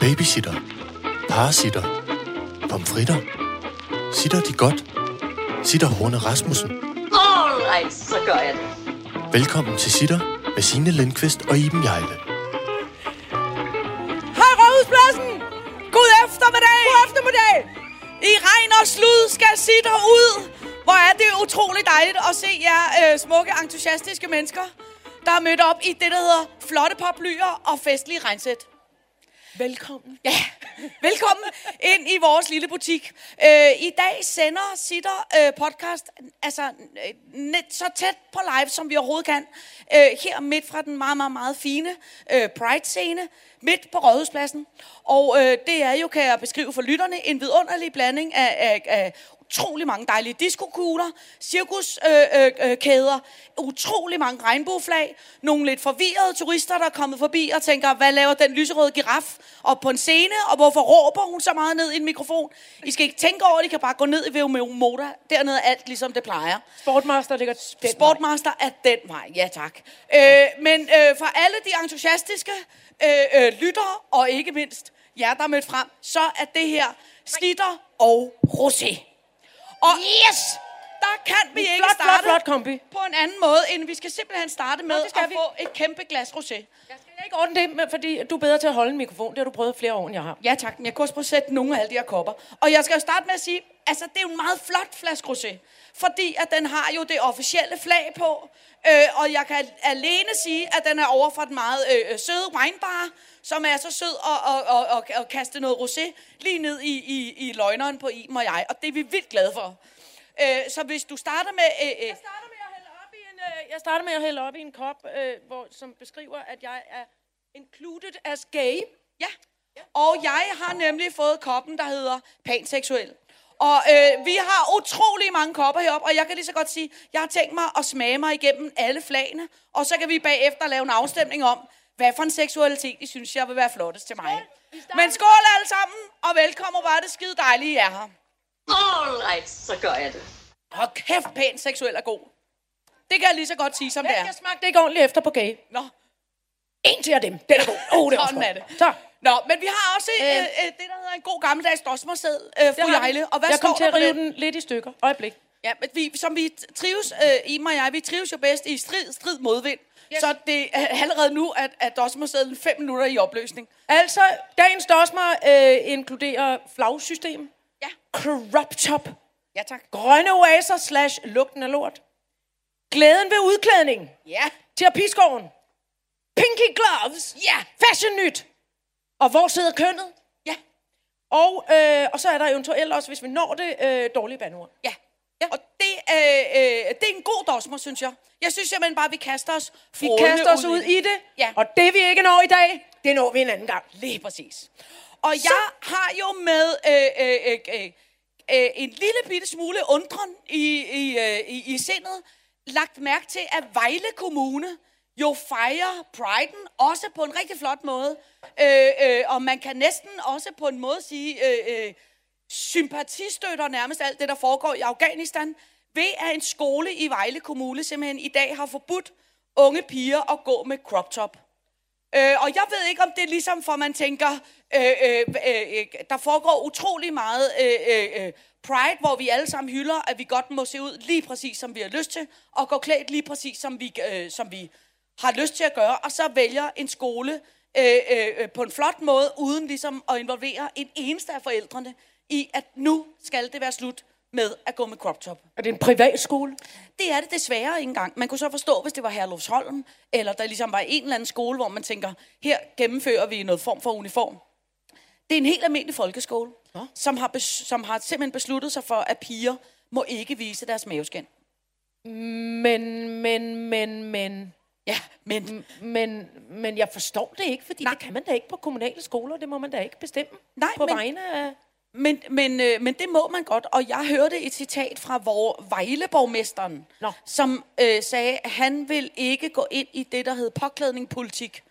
Babysitter. Parasitter. Pomfritter. Sitter de godt? Sitter Horne Rasmussen. Alright, så gør jeg det. Velkommen til Sitter med Signe Lindqvist og Iben Jejle. Hej Rådhuspladsen! God eftermiddag! God eftermiddag! I regn og slud skal sitte ud. Hvor er det utroligt dejligt at se jer øh, smukke, entusiastiske mennesker, der er mødt op i det, der hedder flotte poplyer og festlige regnsæt. Velkommen. Ja, velkommen ind i vores lille butik. Øh, I dag sender Sitter øh, podcast altså øh, net, så tæt på live, som vi overhovedet kan. Øh, her midt fra den meget, meget, meget fine øh, Pride-scene, midt på Rådhuspladsen. Og øh, det er jo, kan jeg beskrive for lytterne, en vidunderlig blanding af, af, af utrolig mange dejlige diskokugler, cirkuskæder, øh, øh, kæder, utrolig mange regnbueflag, nogle lidt forvirrede turister, der er kommet forbi og tænker, hvad laver den lyserøde giraf op på en scene, og hvorfor råber hun så meget ned i en mikrofon? I skal ikke tænke over det, I kan bare gå ned i VU Motor. Dernede er alt ligesom det plejer. Sportmaster ligger den vej. Sportmaster er den vej, ja tak. Øh, men øh, for alle de entusiastiske øh, øh, lyttere, og ikke mindst jer, der er mødt frem, så er det her slitter og rosé. Og yes! Der kan vi ikke Flot, flot, starte flot kombi. på en anden måde, end vi skal simpelthen starte med skal at vi. få et kæmpe glas rosé. Jeg skal ikke ordne det, men fordi du er bedre til at holde en mikrofon. Det har du prøvet flere år, end jeg har. Ja tak, men jeg kunne også prøve at sætte nogle af alle de her kopper. Og jeg skal jo starte med at sige, altså det er jo en meget flot flaske rosé. Fordi at den har jo det officielle flag på. Øh, og jeg kan alene sige, at den er over for den meget øh, øh, søde winebar, som er så sød at, at, at, at, at kaste noget rosé lige ned i, i, i løgneren på Iben og jeg. Og det er vi vildt glade for. Øh, så hvis du starter med... Øh, øh, Jeg starter med at hælde op i en, øh, jeg starter med at hælde op i en kop, øh, hvor, som beskriver, at jeg er included as gay. Ja. Og jeg har nemlig fået koppen, der hedder panseksuel. Og øh, vi har utrolig mange kopper heroppe, og jeg kan lige så godt sige, jeg har tænkt mig at smage mig igennem alle flagene, og så kan vi bagefter lave en afstemning om, hvad for en seksualitet I synes, jeg vil være flottest til mig. Men skål alle sammen, og velkommen, hvor er det skide dejligt, I er her. Alright, så gør jeg det. Og kæft, pæn seksuel er god. Det kan jeg lige så godt sige, som det er. Jeg smagte ikke ordentligt efter på gay. Nå, En til af dem. Den er god. Oh, det er også Sådan er det. Så. Nå, men vi har også øh, Øh. øh, det, der hedder en god gammeldags dosmersæd, øh, fru. Jejle. Og hvad jeg står kom til at rive den? lidt i stykker. Øjeblik. Ja, men vi, som vi trives, øh, Iben og jeg, vi trives jo bedst i strid, strid modvind. Yes. Så det er allerede nu, at, at dosmersæden fem minutter i opløsning. Altså, dagens dosmer øh, inkluderer flagsystem, Ja, crop top, ja tak. grønne oaser slash lugten af lort, glæden ved udklædning, Ja, terapiskoven, pinky gloves, ja, fashion nyt, og hvor sidder kønnet? ja, Og, øh, og så er der eventuelt også, hvis vi når det, øh, dårlige bandord. ja. ja. Og det, øh, øh, det er en god dosmer, synes jeg. Jeg synes simpelthen bare, at vi kaster os Vi kaster os ud i det, Ja. og det vi ikke når i dag, det når vi en anden gang. Lige præcis. Og så. jeg har jo med øh, øh, øh, øh, øh, en lille bitte smule undren i, i, øh, i, i sindet lagt mærke til, at Vejle Kommune jo fejrer priden også på en rigtig flot måde. Øh, øh, og man kan næsten også på en måde sige, øh, øh, sympatistøtter nærmest alt det, der foregår i Afghanistan, ved at en skole i Vejle Kommune simpelthen i dag har forbudt unge piger at gå med crop top. Øh, og jeg ved ikke, om det er ligesom, for man tænker, øh, øh, øh, der foregår utrolig meget øh, øh, øh, pride, hvor vi alle sammen hylder, at vi godt må se ud lige præcis, som vi har lyst til, og gå klædt lige præcis, som vi, øh, som vi har lyst til at gøre, og så vælger en skole øh, øh, på en flot måde, uden ligesom at involvere en eneste af forældrene i, at nu skal det være slut med at gå med crop top. Er det en privatskole? Det er det desværre ikke engang. Man kunne så forstå, hvis det var Herlufsholm, eller der ligesom var en eller anden skole, hvor man tænker, her gennemfører vi noget form for uniform. Det er en helt almindelig folkeskole, ja. som, har bes- som har simpelthen besluttet sig for, at piger må ikke vise deres maveskin. Men, men, men, men... Ja, men Men, men jeg forstår det ikke, fordi Nej. Det kan man da ikke på kommunale skoler. Det må man da ikke bestemme Nej, på men- vegne af... Men, men, øh, men det må man godt, og jeg hørte et citat fra vor Vejleborgmesteren, Nå. som øh, sagde, at han vil ikke gå ind i det, der hed påklædningpolitik.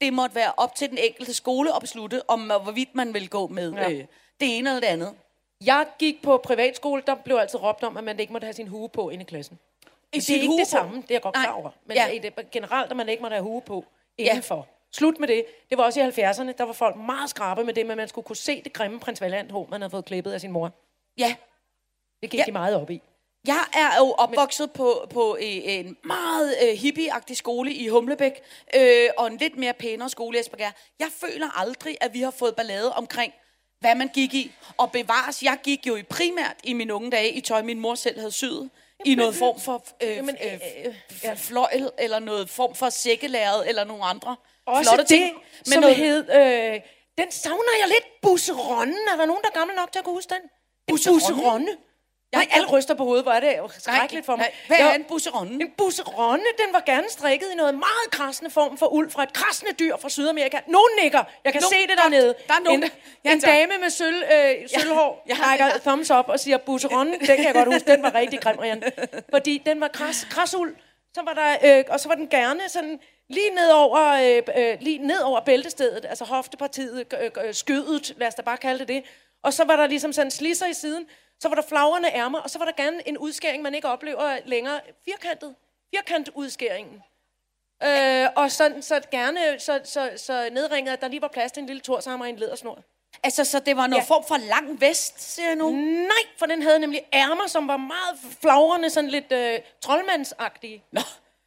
Det måtte være op til den enkelte skole at beslutte, om øh, hvorvidt man vil gå med Ja. øh, det ene eller det andet. Jeg gik på privatskole, der blev altid råbt om, at man ikke måtte have sin hue på inde i klassen. I Det er ikke hue det på. samme, det er jeg godt klar over. Men Ja. ja. det, generelt, at man ikke må have hue på indenfor. Slut med det. Det var også i 70'erne, der var folk meget skrabe med det, men man skulle kunne se det grimme prins Valiant hår, man havde fået klippet af sin mor. Ja, Det gik Ja. ja. de meget op i. Jeg er jo opvokset på, på øh, en meget øh, hippieagtig skole i Humlebæk, øh, og en lidt mere pænere skole i Esbjerg. Jeg føler aldrig, at vi har fået ballade omkring, hvad man gik i. Og bevares, jeg gik jo i primært i mine unge dage i tøj, min mor selv havde syet. I noget form for øh, Jamen, øh, øh, øh, fløjl, eller noget form for sækkelæret, eller nogle andre Også flotte det, ting. Men som noget- hed... Øh, den savner jeg lidt. Busseronnen. Er der nogen, der er gammel nok til at kunne huske den? En Busseronne? Busseronne. Nej, alle ryster på hovedet, hvor er det skrækkeligt for mig. Nej, hvad Jeg- er en busseronne? En busseronne, den var gerne strikket i noget meget krassende form for uld fra et krassende dyr fra Sydamerika. Nogen nikker. Jeg kan Nogen- se det dernede. Der er nogen, en, der- Ja, en dame med sølv, øh, sølvhår Ja, ja, rækker ja. thumbs up og siger, busseronne, den kan jeg godt huske, den var rigtig grim, Rian. Fordi den var kras, krasul, så var der, øh, og så var den gerne sådan lige ned over, øh, øh, lige ned over bæltestedet, altså hoftepartiet, øh, øh, skødet, lad os da bare kalde det det. Og så var der ligesom sådan slisser i siden, så var der flagrende ærmer, og så var der gerne en udskæring, man ikke oplever længere. Firkantet. Firkantudskæringen. Øh, og så, så gerne så, så, så nedringet, at der lige var plads til en lille torshammer i en lædersnor. Altså, så det var noget Ja. form for lang vest, siger jeg nu? Nej, for den havde nemlig ærmer, som var meget flagrende, sådan lidt øh, troldmandsagtige. Nå.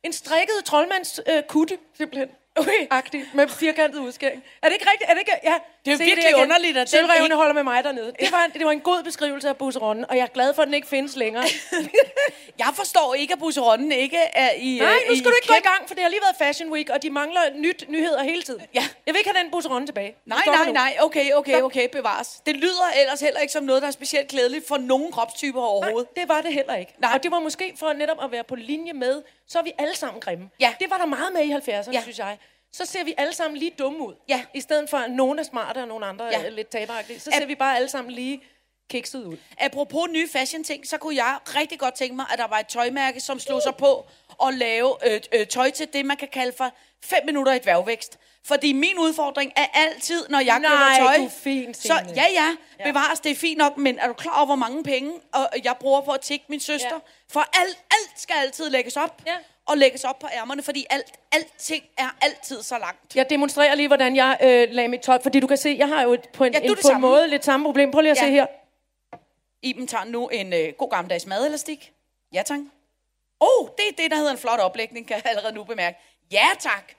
En strikket troldmands øh, kutte, simpelthen. Okay. Agtig, med firkantet udskæring. Er det ikke rigtigt? Er det, ikke? Ja. Det er Se virkelig igen. underligt, at Sølvrevene ikke- holder med mig dernede. Det var, en, det var en god beskrivelse af busseronden, og jeg er glad for, at den ikke findes længere. Jeg forstår ikke, at busseronden ikke er i... Nej, øh, nu skal du ikke gå i gang, for det har lige været Fashion Week, og de mangler nyt nyheder hele tiden. Ja. Jeg vil ikke have den busseronde tilbage. Nej, nej, nej. Okay, okay, okay, bevares. Det lyder ellers heller ikke som noget, der er specielt klædeligt for nogen kropstyper overhovedet. Nej, det var det heller ikke. Nej. Og det var måske for netop at være på linje med, så er vi alle sammen grimme. Ja. Det var der meget med i 70'erne, Ja. ja. synes jeg. Så ser vi alle sammen lige dumme ud. Ja. I stedet for, at nogen er smarte, og nogle andre Ja. er lidt taberagtige. Så ser vi bare alle sammen lige kikset ud. Apropos nye fashion ting, så kunne jeg rigtig godt tænke mig, at der var et tøjmærke, som slog sig på at lave øh, øh, tøj til det, man kan kalde for 5 minutter i dværgvækst. Fordi min udfordring er altid, når jeg Nej, køber tøj... du er fin, så Signe. ja, ja, bevares, det er fint nok, men er du klar over, hvor mange penge og jeg bruger på at tikke min søster? Ja. For alt, alt skal altid lægges op. Ja. Og lægges op på ærmerne, fordi alt, alting er altid så langt. Jeg demonstrerer lige, hvordan jeg øh, lagde mit tøj, fordi du kan se, jeg har jo på en, Ja, en, på en måde lidt samme problem. Prøv lige at Ja. se her. Iben tager nu en øh, god gammeldags madelastik. Ja, tak. Oh, det er det, der hedder en flot oplægning, kan jeg allerede nu bemærke. Ja, tak.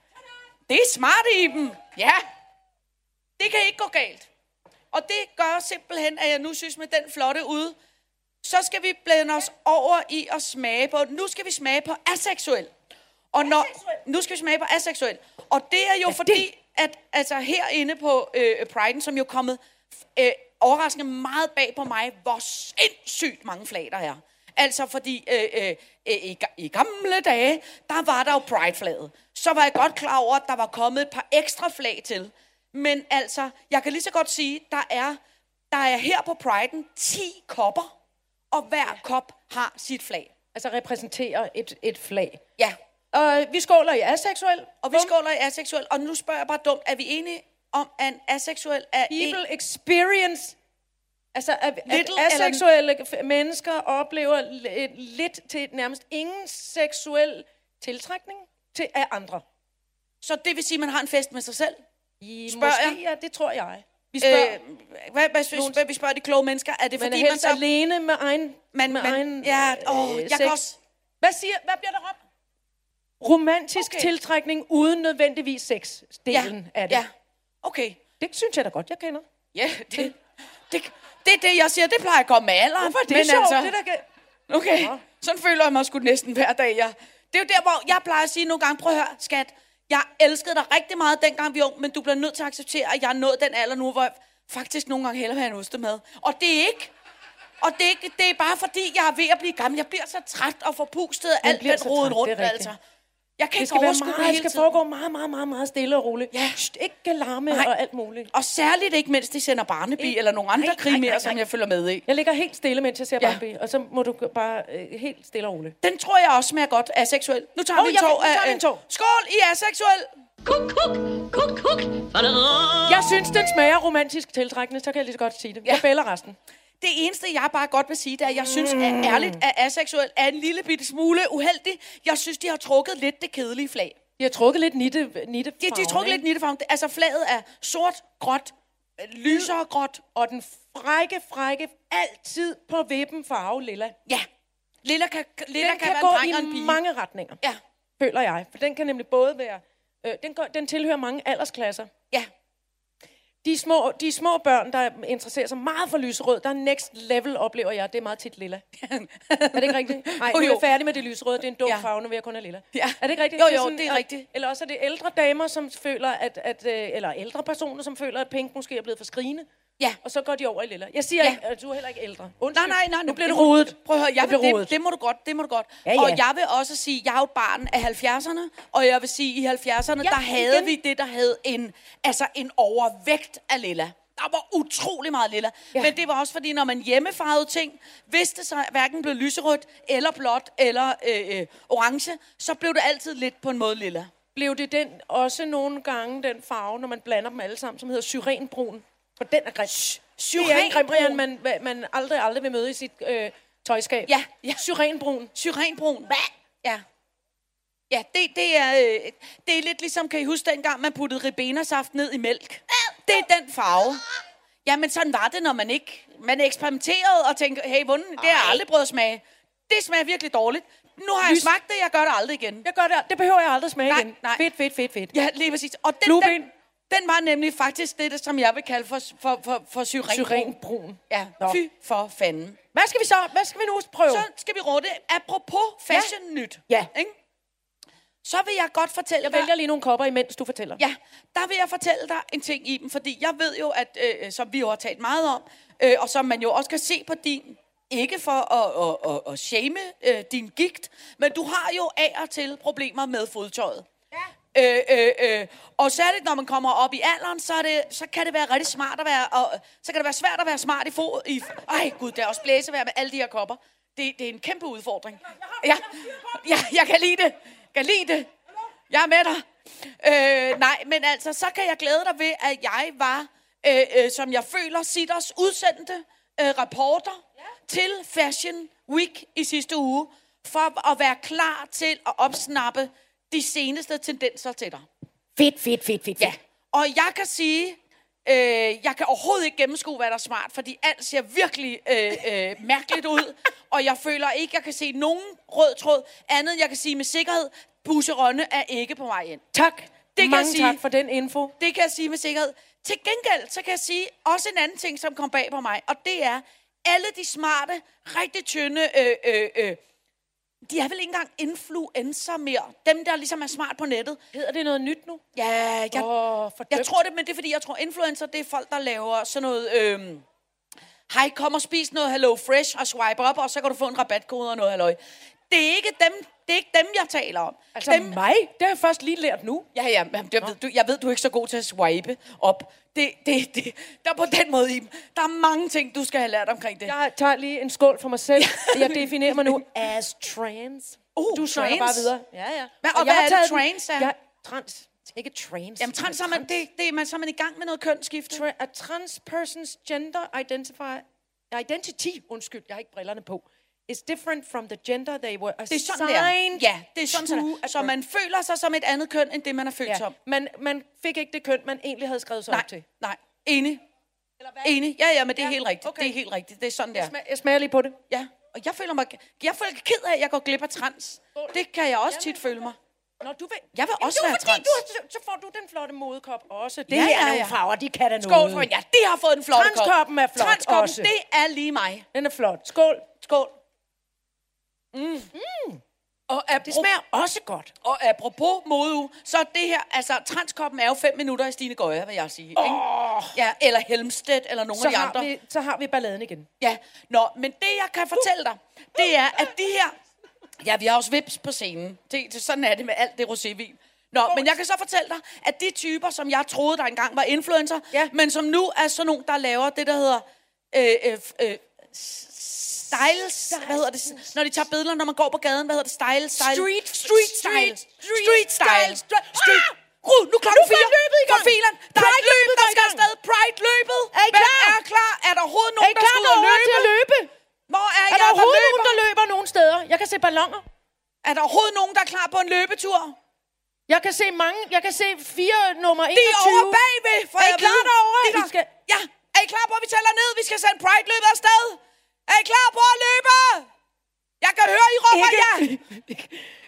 Det er smart, Iben. Ja. Det kan ikke gå galt. Og det gør simpelthen, at jeg nu synes med den flotte ude, så skal vi blande os over i at smage på, nu skal vi smage på aseksuel. Og når, nu skal vi smage på aseksuel. Og det er jo ja, fordi, at altså herinde på øh, Pride'en, som jo er kommet øh, overraskende meget bag på mig, hvor sindssygt mange flag der er. Altså fordi øh, øh, øh, i, i gamle dage, der var der jo Pride-flaget. Så var jeg godt klar over, at der var kommet et par ekstra flag til. Men altså, jeg kan lige så godt sige, der er, der er her på Pride'en 10 kopper, og hver kop har sit flag. Altså repræsenterer et, et flag. Ja, Og vi skåler i aseksuel. og vi skåler i aseksuel, og nu spørger jeg bare dumt, er vi enige om, at en aseksuel er en... People experience. Altså, at, at Little eller- aseksuelle f- mennesker oplever li- lidt til nærmest ingen seksuel tiltrækning til af andre. Så det vil sige, at man har en fest med sig selv? I, Spørger måske, ja, det tror jeg. Vi Øh, spørger, hvad, hvad, hvad, hvad, vi spørger de kloge mennesker, er det man fordi, er man så... alene med egen, Man, med man, egen ja, åh, øh, jeg sex. kan også... Hvad, siger, hvad bliver der råbt? Romantisk okay. tiltrækning uden nødvendigvis sex-delen Ja, af det. ja, okay. Det synes jeg da godt, jeg kender. Ja, det, det, det er det, jeg siger, det plejer at komme med alderen. Hvorfor er det sjovt? Altså, Det der. Okay, Nå. sådan føler jeg mig sgu næsten hver dag. Jeg. Det er jo der, hvor jeg plejer at sige nogle gange, prøv at høre, skat, jeg elskede dig rigtig meget, dengang vi var ung, men du bliver nødt til at acceptere, at jeg er nået den alder nu, hvor jeg faktisk nogle gange hellere vil have en ostemad. Og det er ikke... Og det er, ikke, det er bare fordi, jeg er ved at blive gammel. Jeg bliver så træt og forpustet af alt den roden rundt, det altså. Jeg kan Det ikke skal, være overskue meget, det hele skal tiden. foregå meget, meget, meget, meget stille og roligt. Ja. Shht, ikke larme Nej. og alt muligt. Og særligt ikke, mens de sender Barnaby Ikke- eller nogle andre Nej, nej, krimier, nej, som nej. jeg følger med i. Jeg ligger helt stille, mens jeg ser Ja. Bambi, og så må du g- bare øh, helt stille og roligt. Den tror jeg også smager godt af seksuel. Nu tager Åh, vi en jeg- tår nu tager af... vi en øh. Skål i aseksuel! Kuk, kuk, kuk, kuk. Jeg synes, den smager romantisk tiltrækkende, så kan jeg lige så godt sige det. Ja. Jeg bæller resten. Det eneste, jeg bare godt vil sige, det er, at jeg synes at ærligt, at aseksuel er en lille bitte smule uheldig. Jeg synes, de har trukket lidt det kedelige flag. De har trukket lidt nitte, nitte De, de er trukket lidt nittefarven. Altså flaget er sort, gråt, øh, lysere gråt. Og den frække, frække, altid på vippen farve lilla. Ja. Lilla kan, lilla Den kan, kan, være gå en dreng og en i pige. mange retninger, Ja, føler jeg. For den kan nemlig både være... Øh, den, går, den tilhører mange aldersklasser. ja. De små, de små børn, der interesserer sig meget for lyserød, der er next level, oplever jeg. Det er meget tit lilla. er det ikke rigtigt? Nej, Jo, er jo. jeg færdig med det lyserøde. Det er en dum Ja. farve, nu vil jeg kun have lilla. Ja. Er det ikke rigtigt? Jo, er jo, sådan, det er rigtigt. Eller også er det ældre damer, som føler, at, at øh, eller ældre personer, som føler, at pink måske er blevet for skrigende. Ja. Og så går de over i lilla. Jeg siger Ja. ikke, at du er heller ikke ældre. Undskyld. Nej, nej, nej. Nu bliver må- rodet. Prøv at høre, jeg Det vil, bliver det, rodet. det, må du godt, det må du godt. Ja, ja. Og jeg vil også sige, jeg er jo et barn af 70'erne, og jeg vil sige, i 70'erne, Ja, der havde igen. vi det, der havde en, altså en overvægt af lilla. Der var utrolig meget lilla. Ja. Men det var også fordi, når man hjemmefarvede ting, hvis det så hverken blev lyserødt, eller blåt, eller øh, øh, orange, så blev det altid lidt på en måde lilla. Blev det den også nogle gange den farve, når man blander dem alle sammen, som hedder syrenbrun? For den er grim. Det er en grim, Brian, man, man aldrig, aldrig vil møde i sit øh, tøjskab. Ja, ja. Syrenbrun. Syrenbrun. Ja. Ja, det, det, er, øh, det er lidt ligesom, kan I huske dengang, man puttede ribenasaft ned i mælk? Det er den farve. Jamen, sådan var det, når man ikke... Man eksperimenterede og tænkte, hey, hvordan, det har jeg aldrig prøvet at smage. Det smager virkelig dårligt. Nu har jeg Lys- smagt det, jeg gør det aldrig igen. Jeg gør det, det behøver jeg aldrig smage Nej, igen. nej. Fedt, fedt, fedt, fedt. Ja, lige præcis. Og den, den, den var nemlig faktisk det, som jeg vil kalde for, for, for, for syrenbrun. Syrenbrun. Ja, Nå. fy for fanden. Hvad skal vi så? Hvad skal vi nu prøve? Så skal vi råde apropos fashion nyt. Ja. Ikke? Så vil jeg godt fortælle Jeg dig... vælger lige nogle kopper, imens du fortæller. Ja, der vil jeg fortælle dig en ting i dem, fordi jeg ved jo, at øh, som vi jo har talt meget om, øh, og som man jo også kan se på din, ikke for at, at, at, at shame øh, din gigt, men du har jo af og til problemer med fodtøjet. Ja. Øh, øh, øh, og særligt når man kommer op i alderen, så, er det, så kan det være rigtig smart at være, og, så kan det være svært at være smart i fod. I, ej gud, der er også blæsevejr med alle de her kopper. Det, det er en kæmpe udfordring. Ja, ja, jeg kan lide det. Kan lide det. Jeg er med dig. Øh, nej, men altså, så kan jeg glæde dig ved, at jeg var, øh, øh, som jeg føler, Sitters udsendte øh, reporter ja. til Fashion Week i sidste uge, for at være klar til at opsnappe de seneste tendenser til dig. Fedt, fedt, fedt, fedt. Ja. Og jeg kan sige, øh, jeg kan overhovedet ikke gennemskue, hvad der er smart, fordi alt ser virkelig øh, øh, mærkeligt ud, og jeg føler ikke, jeg kan se nogen rød tråd, andet jeg kan sige med sikkerhed, Busse Rønne er ikke på vej ind. Tak. kan jeg Mange sige. tak for den info. Det kan jeg sige med sikkerhed. Til gengæld, så kan jeg sige også en anden ting, som kom bag på mig, og det er, alle de smarte, rigtig tynde, øh, øh, øh, de er vel ikke engang influencer mere. Dem, der ligesom er smart på nettet. Hedder det noget nyt nu? Ja, jeg, for jeg tror det, men det er fordi, jeg tror, influencer, det er folk, der laver sådan noget... Øh, Hej, kom og spis noget Hello Fresh og swipe op, og så kan du få en rabatkode og noget halløj. Det er ikke dem, det er ikke dem, jeg taler om. Altså dem, mig? Det har jeg først lige lært nu. Ja, ja, jeg ved, du, jeg ved, du er ikke så god til at swipe op. Det, det, det, der er på den måde, Iben. Der er mange ting, du skal have lært omkring det. Jeg tager lige en skål for mig selv. Jeg definerer mig nu as trans. Uh, du snakker trans? bare videre. Ja, ja. Hvad- og jeg hvad er det, trans er? Jeg, trans. Ikke trans. Jamen, trans, er man, det, det er man, så er man i gang med noget kønsskifte. Tra- a trans person's gender identify, identity, undskyld, jeg har ikke brillerne på, is different from the gender they were Det er assigned sådan, der. Ja, det er sådan, sådan Så man føler sig som et andet køn, end det, man er født Ja, som. man, man fik ikke det køn, man egentlig havde skrevet sig Nej, op til. nej. Enig. Eller hvad? Enig. Ja, ja, men det er Ja, helt rigtigt. okay. Det er helt rigtigt. Det er sådan, der. Jeg, smager, jeg smager lige på det. Ja. Og jeg føler mig, jeg føler ked af, at jeg går glip af trans. Det kan jeg også tit føle mig. Nå, du vil, Jeg vil Jamen, også er være fordi, trans. Du, har- så får du den flotte modekop også. Det Ja, her ja, er nogle ja. farver, de kan da Skål noget. for en. Ja, det har fået en flot kop. Transkoppen er flot Transkoppen, også. det er lige mig. Den er flot. Skål. Skål. Mm. Mm. Og apropos, Det smager også godt. Og apropos modeuge, så er det her, altså transkoppen er jo fem minutter i Stine Gøje, vil jeg sige. Oh. Ikke? Ja, eller Helmstedt, eller nogle Så af de andre. vi, så har vi balladen igen. Ja, nå, men det jeg kan fortælle dig, det er, at de her... Ja, vi har også vips på scenen. Det, det, sådan er det med alt det rosévin. Nå, men jeg kan så fortælle dig, at de typer, som jeg troede, der engang var influencer, Ja. men som nu er sådan nogle, der laver det, der hedder... Øh, øh, øh, styles, hvad hedder det? Når de tager billeder, når man går på gaden, hvad hedder det? Style, style. Street, street street, Street style. style. Street. Rud, nu klokken Nu går fire. løbet i gang. For filen. Der er et løb, der skal afsted. Pride-løbet. Er I Hvem klar? er klar? Er der overhovedet Er nogen, der skal ud og derovre til løbe? at løbe? Hvor er, Er jeg, der overhovedet løber? nogen, der løber nogen steder? Jeg kan se ballonger. Er der overhovedet nogen, der er klar på en løbetur? Jeg kan se mange, jeg kan se fire nummer 21. De er over bagved, for Er I klar derovre, De eller? skal... Ja, er I klar på, at vi tæller ned? Vi skal sende Pride-løbet afsted. Er I klar på at løbe? Jeg kan høre, I råber Ikke- ja.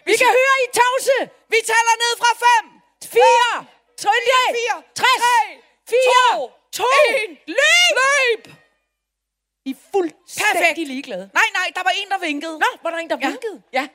Vi kan høre I tavse. Vi tæller ned fra 5, Fire. Trøndag. 4, 60. 3, Fire. 2, To. 1. Løb! Løb! I er fuldstændig Perfekt. ligeglade. Nej, nej, der var en, der vinkede. Nå, var der en, der ja. vinkede? Ja.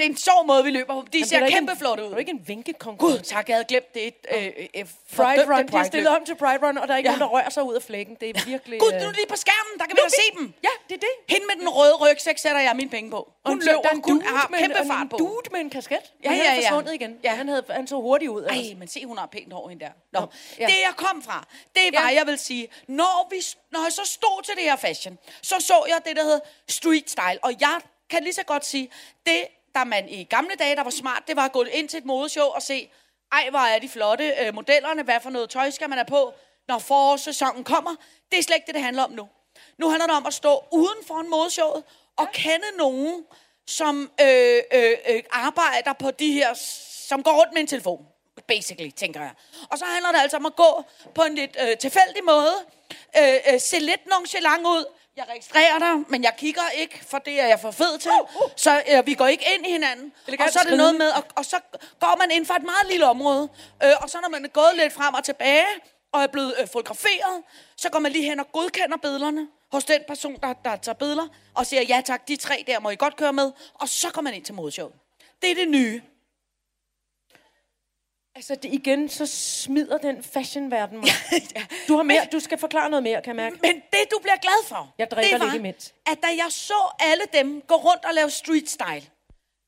Det er en sjov måde, vi løber på. De Jamen, ser er kæmpe flotte Det er ud. ikke en vinkekonkurrence. Gud, tak, jeg havde glemt det. Øh, øh, Pride Run, de er stillet om til Pride Run, og der er ikke Ja. ja. nogen, der rører sig ud af flækken. Det er virkelig... Gud, øh, nu er de lige på skærmen, der kan vi da er se dem. Ja, det er det. Hende med den røde rygsæk sætter jeg mine penge på. Hun Og så- løber, der er hun har kæmpe fart på. dude med en kasket. Ja, han ja, er ja. forsvundet igen. Ja. Han, havde, han så hurtigt ud. Altså. Ej, men se, hun har pænt hår, hende der. Nå, Ja. det jeg kom fra, det var, Ja. jeg vil sige, når, vi, når jeg så stod til det her fashion, så så jeg det, der hed street style. Og jeg kan lige så godt sige, det, der man i gamle dage, der var smart, det var at gå ind til et modeshow og se, ej, hvor er de flotte øh, modellerne, hvad for noget tøj skal man have på, når forårssæsonen kommer. Det er slet ikke det, det handler om nu. Nu handler det om at stå uden for en modeshowet og kende nogen, som øh, øh, øh, arbejder på de her, som går rundt med en telefon. Basically, tænker jeg. Og så handler det altså om at gå på en lidt øh, tilfældig måde, øh, øh, se lidt nonchalant ud. Jeg registrerer dig, men jeg kigger ikke, for det er jeg for fed til. Så øh, vi går ikke ind i hinanden. Og så er det noget med, og, og så går man ind for et meget lille område. Øh, og så når man er gået lidt frem og tilbage, og er blevet øh, fotograferet, så går man lige hen og godkender billederne hos den person, der, der tager billeder, og siger, ja tak, de tre der må I godt køre med, og så går man ind til modeshowet. Det er det nye. Altså, det, igen, så smider den fashionverden mig. Du har mere, du skal forklare noget mere, kan jeg mærke. Men det, du bliver glad for, Jeg drikker det var, lidt imens. at da jeg så alle dem gå rundt og lave street style,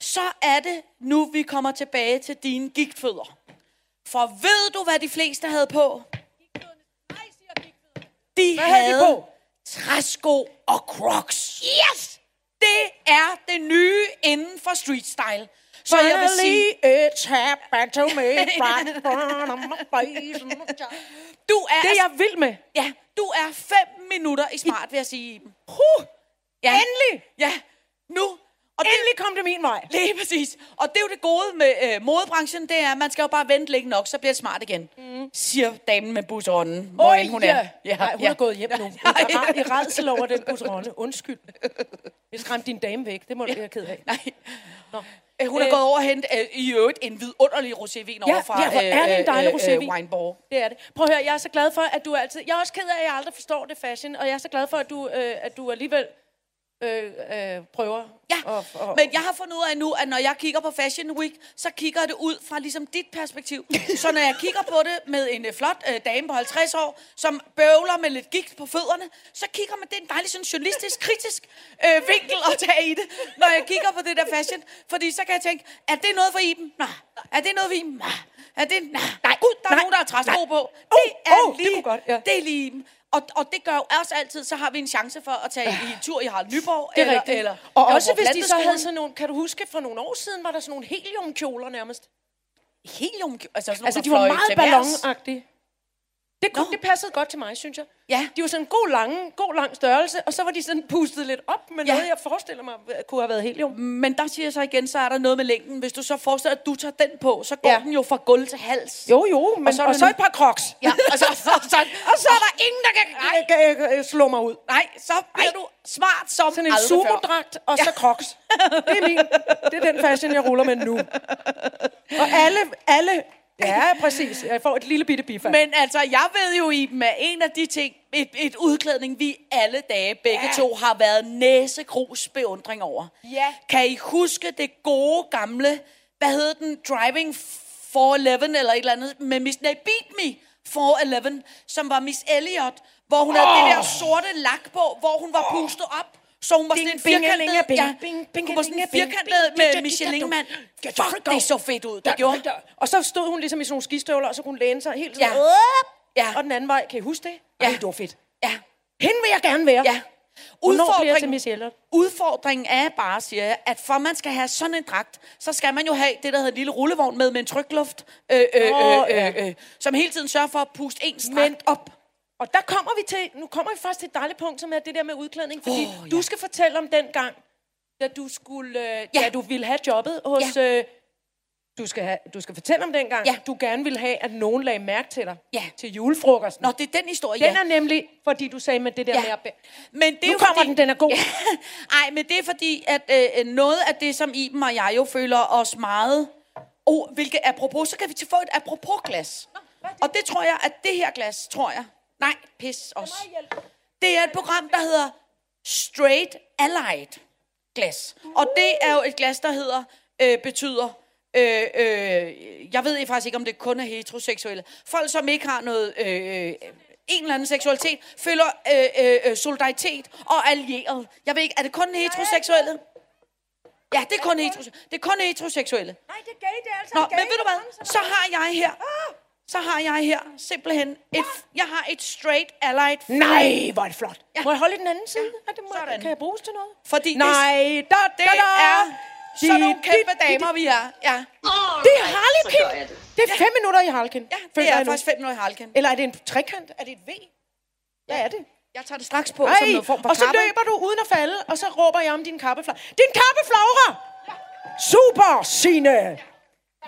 så er det nu, vi kommer tilbage til dine gigtfødder. For ved du, hvad de fleste havde på? De Hvad havde de på? træsko og crocs. Yes! Det er det nye inden for street style. Så jeg vil sige, it's happened to me right front of my face. du er, Det er jeg vild med. ja, du er fem minutter i smart, vil jeg sige. Huh. Ja. Endelig! Ja, nu. Og det, Endelig kom det min vej. Lige præcis. Og det er jo det gode med øh, modebranchen, det er, at man skal jo bare vente længe nok, så bliver det smart igen. Mm. Siger damen med busånden, hvor end hun ja. er. Nej, hun er gået hjem nu. I, I redsel over den busronde. Undskyld. Jeg skræmte din dame væk. Det må du være ked af. Nej. Øh, Hun er Øh. gået over og hentet øh, i øvrigt en vidunderlig rosévin Ja, over fra ja, hvor er det en dejlig rosévin. Wineborg. Det er det. Prøv at høre, jeg er så glad for, at du altid... Jeg er også ked af, at jeg aldrig forstår det fashion, og jeg er så glad for, at du, øh, at du alligevel øh, øh, prøver. Ja, Og, og, men jeg har fundet ud af nu, at når jeg kigger på Fashion Week, så kigger det ud fra ligesom dit perspektiv. Så når jeg kigger på det med en øh, flot øh, dame på 50 år, som bøvler med lidt gigt på fødderne, så kigger man, det er en dejlig sådan journalistisk, kritisk øh, vinkel at tage i det, når jeg kigger på det der fashion. Fordi så kan jeg tænke, er det noget for Iben? Nej. Er det noget for Iben? Nej. Er det... Nej. Nej. Gud, der er Nej. nogen, der har træsko på. Oh, Det er oh, det lige... kunne godt, ja. Det er lige Iben. Og, og det gør jo også altid, så har vi en chance for at tage i tur i Harald Nyborg. det er eller, rigtigt. Eller, og eller også hvis de så havde sådan nogle... Kan du huske, for nogle år siden var der sådan nogle heliumkjoler nærmest. helium, altså sådan Altså, nogle, de var meget ballonagtige. Det, kunne, Nå. det passede godt til mig, synes jeg. Ja. De var sådan en god, lange, god lang størrelse, og så var de sådan pustet lidt op med Ja. noget, jeg forestiller mig øh, kunne have været helium. Men der siger jeg så igen, så er der noget med længden. Hvis du så forestiller at du tager den på, så går Ja. ja. den jo fra gulv til hals. Jo, jo, men, og så er og så et par crocs. Ja, og så, så, så, og så er der ingen, der kan... Nej, kan jeg slå mig ud. nej så bliver du smart som Sådan en sumodragt, og så crocs. Det er min. Det er den fashion, jeg ruller med nu. Og alle, alle... Ja, præcis. Jeg får et lille bitte bifald. Men altså, jeg ved jo, Iben, at en af de ting, et, et udklædning, vi alle dage begge Ja. to har været næsegrus beundring over. Ja. Kan I huske det gode gamle, hvad hed den, Driving 411 eller et eller andet, med Miss, nej, Beat Me 411, som var Miss Elliot, hvor hun oh. havde det der sorte lak på, hvor hun var pustet op. Så hun var sådan en firkantet, ja, hun var sådan en firkantet med Michelin-mand. Fuck, det så fedt ud, Der, gjorde. Og så stod hun ligesom i sådan nogle skistøvler, og så kunne hun læne sig helt sådan. Ja. Og den anden vej, kan I huske det? Ja. Ej, det var fedt. Ja, Hende vil jeg gerne være. ja. Til Elliot? udfordringen er bare, siger jeg, at for man skal have sådan en dragt, så skal man jo have det, der hedder en lille rullevogn med, med en trykluft, øh, øh, øh, øh, øh, som hele tiden sørger for at puste en strakt Men- op. Og der kommer vi til, nu kommer vi faktisk til et dejligt punkt, som er det der med udklædning, fordi oh, ja. du skal fortælle om den gang, da du skulle, øh, ja. Ja. da du ville have jobbet hos, ja. øh, Du skal, have, du skal fortælle om dengang, Ja. du gerne ville have, at nogen lagde mærke til dig Ja. til julefrokosten. Nå, det er den historie, Den ja. er nemlig, fordi du sagde med det der Ja. med at... Men det er Nu jo kommer fordi, den, den er god. Ej, men det er fordi, at øh, noget af det, som Iben og jeg jo føler os meget... Oh, hvilket apropos, så kan vi til få et apropos-glas. Og det tror jeg, at det her glas, tror jeg... Nej, pis også. Det er et program, der hedder Straight Allied glas. Og det er jo et glas, der hedder, øh, betyder, øh, øh, jeg ved faktisk ikke, om det kun er heteroseksuelle. Folk, som ikke har noget, øh, øh, en eller anden seksualitet, føler øh, øh, øh, solidaritet og allieret. Jeg ved ikke, er det kun heteroseksuelle? Ja, det er kun, heterose- det er kun heteroseksuelle. Nej, det er gay, det er altså Nå, men ved du hvad? Så har jeg her, så har jeg her simpelthen et, jeg har et straight allied Nej, hvor er det flot. Ja. Må jeg holde i den anden side? Ja. det må, Sådan. kan jeg bruges til noget? Fordi Nej, da, det, da, det da. er sådan nogle kæmpe damer, vi er. Ja, Det er Harlekin. Det er fem minutter i Harlekin. ja det er faktisk fem minutter i halken. Eller er det en trekant? Er det et V? Hvad er det? Jeg tager det straks på som Ej, noget form for og så kappe. løber du uden at falde, og så råber jeg om din kappeflagre. Din kappeflagre! Super, Signe!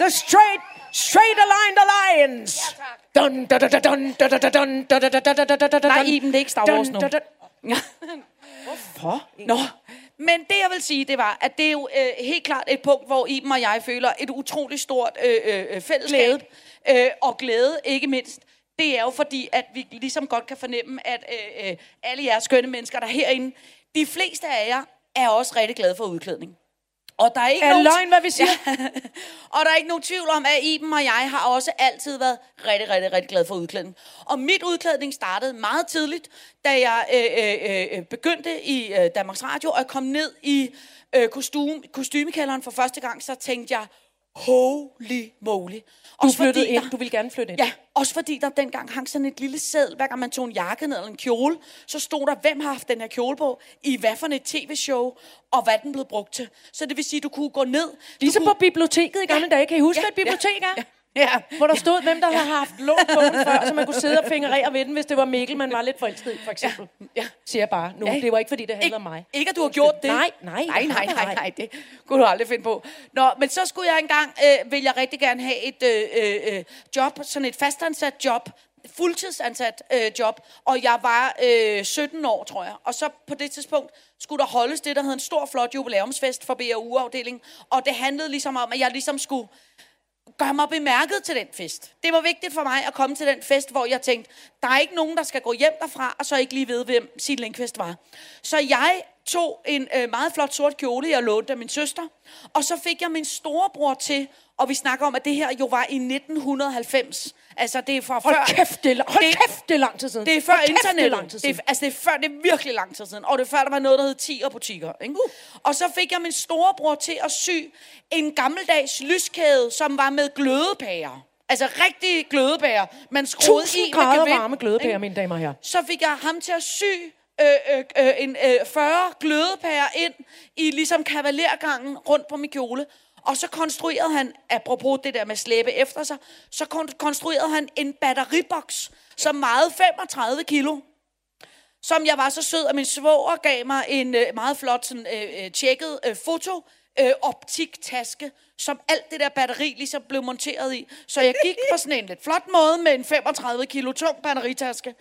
The straight, straight aligned alliance! Dun, dun, dun, dun, dun, dun, dun, dun, dun, dun, dun, dun, dun, dun, dun, dun, Nej. Iben, det er ikke Star Wars nu. Ja. Hvorfor? Nå, men det jeg vil sige, det var, at det er jo øh, helt klart et punkt, hvor Iben og jeg føler et utroligt stort øh, øh, fællesskab. Øh, og glæde, ikke mindst. Det er jo fordi, at vi ligesom godt kan fornemme, at øh, øh, alle jeres skønne mennesker, der er herinde, de fleste af jer er også rigtig glade for udklædning. Og der er ikke Er nogen... løgn, hvad vi siger? og der er ikke nogen tvivl om, at Iben og jeg har også altid været rigtig, rigtig, rigtig glad for udklædning. Og mit udklædning startede meget tidligt, da jeg øh, øh, øh, begyndte i øh, Danmarks Radio, og jeg kom ned i øh, kostume, kostymekælderen for første gang, så tænkte jeg, holy moly. Du Også flyttede fordi ind. Du ville gerne flytte ind. Ja, også fordi der dengang hang sådan et lille sædel, hver gang man tog en jakke ned eller en kjole, så stod der, hvem har haft den her kjole på, i hvad for et tv-show, og hvad den blev brugt til. Så det vil sige, du kunne gå ned. du Ligesom kunne, på biblioteket i gamle dage. Kan I huske, Ja, hvad et bibliotek er? ja, Ja. Hvor der stod, hvem der ja. har haft lånt bogen før, så man kunne sidde og fingerere ved den, hvis det var Mikkel, man var lidt forelsket for eksempel. ja. Siger jeg bare nu. Ja. Det var ikke, fordi det handlede om mig. ikke at du har gjort det. Nej, nej, nej, nej, nej, nej, det kunne du aldrig finde på. Nå, men så skulle jeg engang, øh, vil jeg rigtig gerne have et øh, øh, øh, job, sådan et fastansat job, fuldtidsansat øh, job, og jeg var øh, 17 år, tror jeg. Og så på det tidspunkt skulle der holdes det, der hed en stor, flot jubilæumsfest for BAU-afdelingen, og det handlede ligesom om, at jeg ligesom skulle gør mig bemærket til den fest. Det var vigtigt for mig at komme til den fest, hvor jeg tænkte, der er ikke nogen, der skal gå hjem derfra, og så ikke lige ved, hvem Signe Lindqvist var. Så jeg tog en øh, meget flot sort kjole, jeg lånte af min søster, og så fik jeg min storebror til, og vi snakker om, at det her jo var i 1990. Altså, det er fra Hold før... kæft, det er, hold det- kæft, det er lang tid siden. Det er før Hold kæft, internettet. Det er lang tid Det er, siden. altså, det er før, det er virkelig lang tid siden. Og det er før, der var noget, der hed 10 butikker. Ikke? Uh. Og så fik jeg min storebror til at sy en gammeldags lyskæde, som var med glødepærer. Altså rigtig glødepærer. Man skruede i 1000 med gevind, varme glødepærer, ikke? mine damer og herrer. Så fik jeg ham til at sy øh, øh, øh, en øh, 40 glødepærer ind i ligesom kavalergangen rundt på min kjole. Og så konstruerede han, apropos det der med slæbe efter sig, så kon- konstruerede han en batteriboks, som vejede 35 kilo som jeg var så sød, at min svoger gav mig en øh, meget flot, sådan, øh, øh, tjekket øh, foto, øh, optiktaske, som alt det der batteri ligesom blev monteret i. Så jeg gik på sådan en lidt flot måde med en 35 kilo tung batteritaske.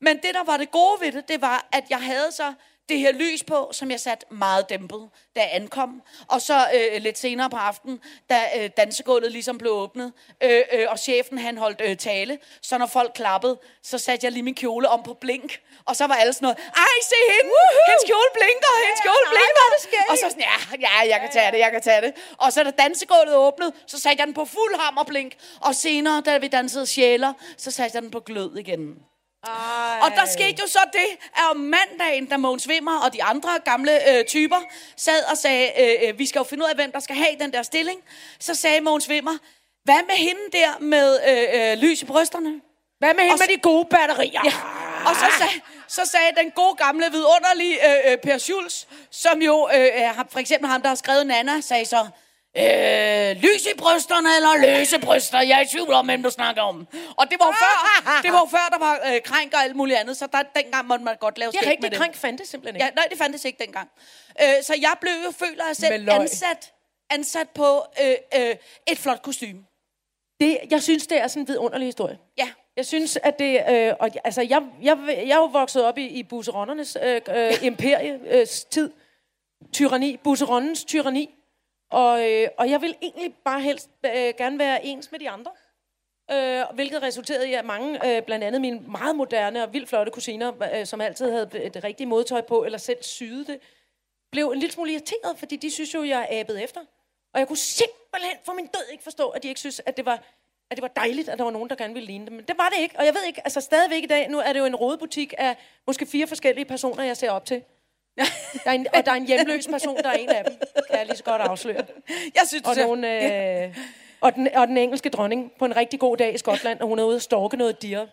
Men det, der var det gode ved det, det var, at jeg havde så det her lys på, som jeg satte meget dæmpet, da jeg ankom. Og så øh, lidt senere på aftenen, da øh, dansegulvet ligesom blev åbnet, øh, øh, og chefen han holdt øh, tale, så når folk klappede, så satte jeg lige min kjole om på blink, og så var alle sådan noget, ej, se hende, hendes kjole blinker, hendes kjole nej, blinker. er. Og så sådan, ja, ja, jeg kan tage det, jeg kan tage det. Og så da dansegulvet åbnede, så satte jeg den på fuld hammerblink, og senere, da vi dansede sjæler, så satte jeg den på glød igen. Ej. Og der skete jo så det, at om mandagen, da Mogens Wimmer og de andre gamle øh, typer sad og sagde, øh, øh, vi skal jo finde ud af, hvem der skal have den der stilling, så sagde Mogens Wimmer, hvad med hende der med øh, øh, lys i brysterne? Hvad med hende Og med de gode batterier? Ja. Og så sagde, så sagde den gode gamle vidunderlige øh, øh, Per Schulz, som jo, øh, for eksempel ham, der har skrevet Nana, sagde så, øh, lys i brysterne eller løse bryster, jeg er i tvivl om, hvem du snakker om. Og det var jo før, det var jo før der var øh, krænk og alt muligt andet, så der, dengang måtte man godt lave Det er skæg med rigtigt, det. krænk fandtes simpelthen ikke. Ja, nej, det fandtes ikke dengang. Øh, så jeg blev jo, føler jeg selv, ansat ansat på øh, øh, et flot kostume. Det, jeg synes, det er sådan en vidunderlig historie. Ja. Jeg synes, at det... Øh, og, altså, jeg, jeg, jeg er jo vokset op i, i busserondernes øh, øh, imperie øh, tid. Tyranni. Busserondens tyranni. Og, øh, og jeg vil egentlig bare helst øh, gerne være ens med de andre. Øh, hvilket resulterede i, at mange, øh, blandt andet mine meget moderne og vildt flotte kusiner, øh, som altid havde det rigtige modtøj på, eller selv syede det, blev en lille smule irriteret, fordi de synes jo, jeg abede efter. Og jeg kunne simpelthen for min død ikke forstå, at de ikke synes, at det var, at det var dejligt, at der var nogen, der gerne ville ligne dem. Men det var det ikke. Og jeg ved ikke, altså stadigvæk i dag, nu er det jo en rodebutik af måske fire forskellige personer, jeg ser op til. Der er en, og der er en hjemløs person, der er en af dem, kan jeg lige så godt afsløre. Jeg synes, Og, det nogle, øh, og, den, og den engelske dronning på en rigtig god dag i Skotland, og hun er ude og storke noget dier.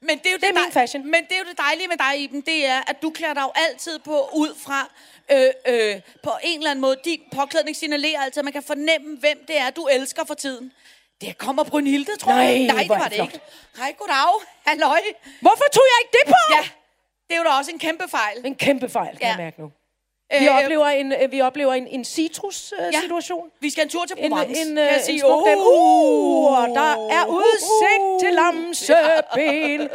Men det er, jo Det er min fashion. Men det er jo det dejlige med dig, Iben, det er, at du klæder dig jo altid på ud fra, øh, øh, på en eller anden måde, din påklædning signalerer altid, at man kan fornemme, hvem det er, du elsker for tiden. Det kommer Brunhilde, tror Nej, jeg. Nej, det er var det det flot. ikke. Hej, goddag. Halløj. Hvorfor tog jeg ikke det på? Ja, det er jo da også en kæmpe fejl. En kæmpe fejl, kan Ja. jeg mærke nu. Vi Øh, oplever en, øh, vi oplever en, en citrus-situation. Vi skal en tur til En, Provence, en, kan jeg øh, sige. en smuk. Uh, og der er Uh, udsigt uh, til lamseben.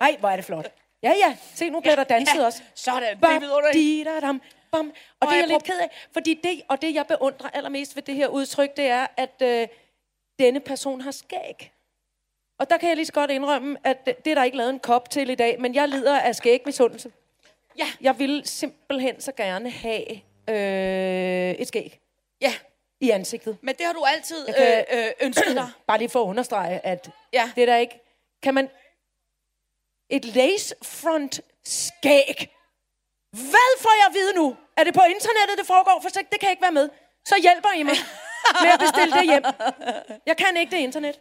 Ej, hvor er det flot. Ja, ja. Se, nu bliver der danset ja, også. sådan. Det er Bam, di, da, dam, bam. Og, Og det er jeg lidt ked af, fordi det, og det, jeg beundrer allermest ved det her udtryk, det er, at øh, denne person har skæg. Og der kan jeg lige så godt indrømme, at det, det er der ikke lavet en kop til i dag, men jeg lider af skægmisundelse. Ja, Jeg vil simpelthen så gerne have øh, et skæg ja. i ansigtet. Men det har du altid øh, Jeg øh, ønsket dig. Bare lige for at understrege, at Ja. det er der ikke... Kan man... Et lace front skæg. Hvad får jeg at vide nu? Er det på internettet, det foregår? For det kan jeg ikke være med. Så hjælper I mig med at bestille det hjem. Jeg kan ikke det internet.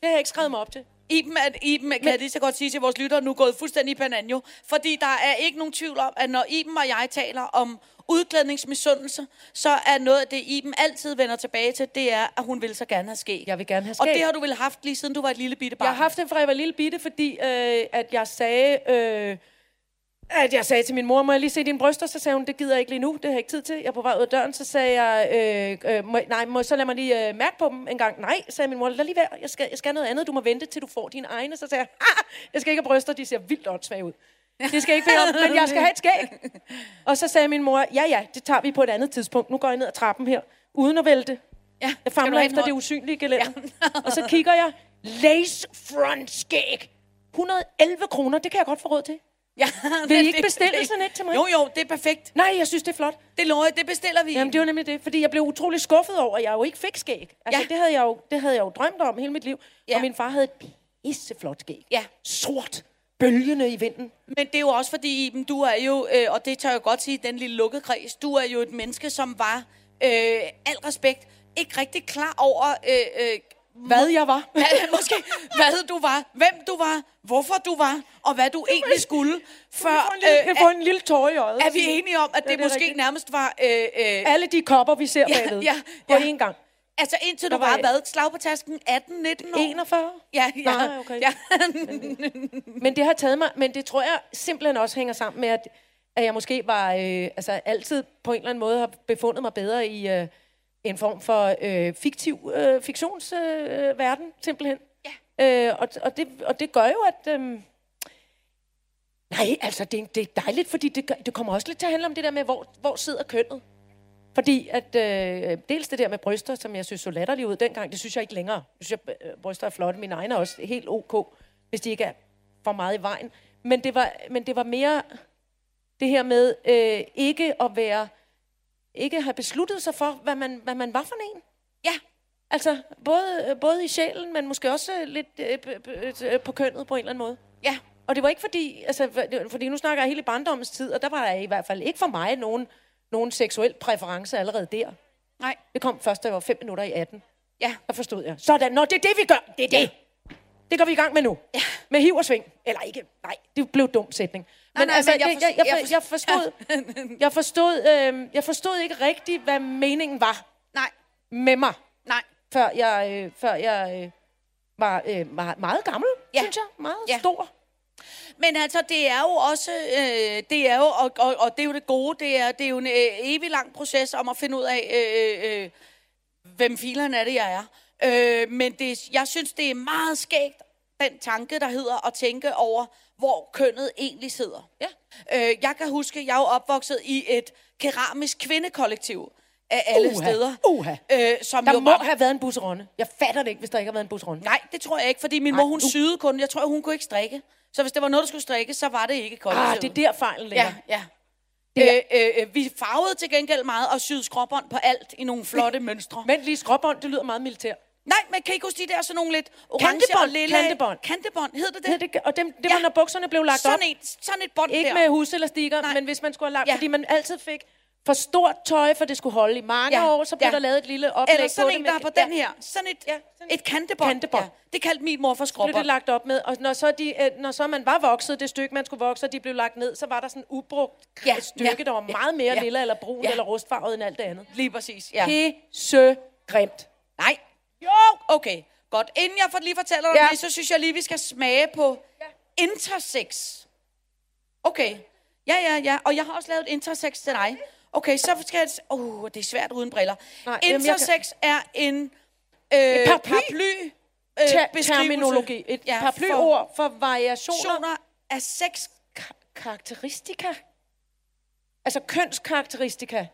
Det har jeg ikke skrevet mig op til. Iben, at Iben kan jeg lige så godt sige til vores lyttere, nu er gået fuldstændig i bananjo. Fordi der er ikke nogen tvivl om, at når Iben og jeg taler om udklædningsmisundelse, så er noget af det, Iben altid vender tilbage til, det er, at hun vil så gerne have skæg. Jeg vil gerne have Og skæg. det har du vel haft lige siden du var et lille bitte barn? Jeg har haft det fra jeg var lille bitte, fordi øh, at jeg sagde... Øh, at jeg sagde til min mor, må jeg lige se dine bryster? Så sagde hun, det gider jeg ikke lige nu, det har jeg ikke tid til. Jeg er på vej ud af døren, så sagde jeg, øh, øh, må, nej, må, så lad mig lige øh, mærke på dem en gang. Nej, sagde min mor, lad lige være, jeg skal, jeg skal noget andet, du må vente, til du får dine egne. Så sagde jeg, ah, jeg skal ikke have bryster, de ser vildt åndssvage ud. Det skal jeg ikke bede om, men jeg skal have et skæg. Og så sagde min mor, ja ja, det tager vi på et andet tidspunkt. Nu går jeg ned ad trappen her, uden at vælte. Ja, Jeg famler efter det usynlige gelænder. Ja. og så kigger jeg, lace front skæg. 111 kroner, det kan jeg godt få råd til. Ja, Vil I ikke bestille det- sådan et til mig? Jo, jo, det er perfekt. Nej, jeg synes, det er flot. Det lover jeg, det bestiller vi. Jamen, det var nemlig det, fordi jeg blev utrolig skuffet over, at jeg jo ikke fik skæg. Altså, Ja. det, havde jeg jo, det havde jeg jo drømt om hele mit liv. Ja. Og min far havde et pisseflot skæg. Ja. Sort, bølgende i vinden. Men det er jo også fordi, Iben, du er jo, øh, og det tør jeg godt sige, den lille lukkede kreds, du er jo et menneske, som var, øh, al respekt, ikke rigtig klar over, øh, øh, Hvad jeg var. hvad, måske, hvad du var, hvem du var, hvorfor du var, og hvad du egentlig skulle, før Jeg øh, kan er, få en lille tår i øjet. er vi enige om, at det, det er måske rigtigt. nærmest var, øh, øh, Alle de kopper, vi ser Ja, bagved. ja, På ja. én gang. altså indtil du Der var var, jeg- hvad, slag på tasken, 18-19 år? 41. Ja, ja, Nej, okay. ja. Men det har taget mig, men det tror jeg simpelthen også hænger sammen med, at, at jeg måske var, øh, altså altid på en eller anden måde har befundet mig bedre i øh, en form for øh, fiktiv øh, fiktionsverden, øh, verden, simpelthen. Ja. Øh, og, og, det, og det gør jo, at... Øh, nej, altså det, det er dejligt, fordi det, gør, det kommer også lidt til at handle om det der med, hvor, hvor sidder kønnet. Fordi at øh, dels det der med bryster, som jeg synes så latterligt ud dengang, det synes jeg ikke længere. Jeg synes, jeg, øh, bryster er flotte. Mine egne er også helt ok, hvis de ikke er for meget i vejen. Men det var, men det var mere det her med øh, ikke at være, ikke have besluttet sig for, hvad man, hvad man var for en. ja, Altså, både, både i sjælen, men måske også lidt øh, øh, på kønnet på en eller anden måde. ja. Og det var ikke fordi, altså, fordi nu snakker jeg hele barndommens tid, og der var der i hvert fald ikke for mig nogen, nogen seksuel præference allerede der. Nej, Det kom først, da jeg var 5 minutter i 18. ja. Der forstod jeg. Sådan, nå, det er det, vi gør. Det er det. Det går vi i gang med nu. Ja. Med hiv og sving. Eller ikke. Nej, det blev dum sætning. Men nej, altså, men jeg jeg, jeg, jeg forstod, jeg forstod, øh, jeg forstod ikke rigtigt, hvad meningen var Nej, med mig, nej. før jeg, øh, før jeg øh, var øh, meget, meget gammel, Ja. synes jeg. Meget Ja. stor. Men altså, det er jo også, øh, det er jo, og, og, og det er jo det gode, det er, det er jo en øh, evig lang proces om at finde ud af, øh, øh, hvem fileren er det, jeg er. Øh, men det, jeg synes, det er meget skægt, den tanke, der hedder at tænke over, hvor kønnet egentlig sidder. Ja. Øh, jeg kan huske, jeg er opvokset i et keramisk kvindekollektiv af alle Uha, steder. uha. Øh, som Der jo må var, have været en busseronde. Jeg fatter det ikke, hvis der ikke har været en busseronde. Nej, det tror jeg ikke, fordi min Nej, mor, hun nu- syede kun. Jeg tror, hun kunne ikke strikke. Så hvis det var noget, der skulle strikkes, så var det ikke kollektivet. Ah, det er der fejlen ligger. Ja, ja. Øh, øh, øh, vi farvede til gengæld meget og syede skråbånd på alt i nogle flotte mønstre. Men lige skråbånd, det lyder meget militær. Nej, men kan I ikke huske de der sådan nogle lidt orange Kantebånd, og lilla... kantebånd. Kantebånd, hed det det? Hed det, og dem, det Ja. var, når bukserne blev lagt op. sådan, et, sådan et bånd Ikke der. med huselastikker, Nej. men hvis man skulle have lagt... Ja. Fordi man altid fik for stort tøj, for det skulle holde i mange Ja, år, så blev ja. der lavet et lille oplæg Eller sådan på en, det. der er på den her. Sådan et, Ja, ja, sådan et kantebånd. kantebånd. Ja, det kaldte min mor for blev det skråbånd. lagt op med, og når så, de, øh, når så man var vokset, det stykke, man skulle vokse, og de blev lagt ned, så var der sådan en ubrugt Ja, ja, stykke, ja, der var ja, meget mere ja. lilla eller brun Ja. eller rustfarvet end alt det andet. Lige præcis, ja. Pisse grimt. Nej. Jo! Okay, godt. Inden jeg får lige fortæller dig Ja. ja. det, så synes jeg lige, vi skal smage på intersex. Okay. Ja, ja, ja. Og jeg har også lavet intersex til dig. Okay, så skal jeg... Åh, oh, det er svært uden briller. Nej, jamen, intersex er en øh, paraply. paraply øh, Ter- terminologi. Et ja, Ja, paraplyord for variationer. Personer af sex. Ka- karakteristika. Altså kønskarakteristika.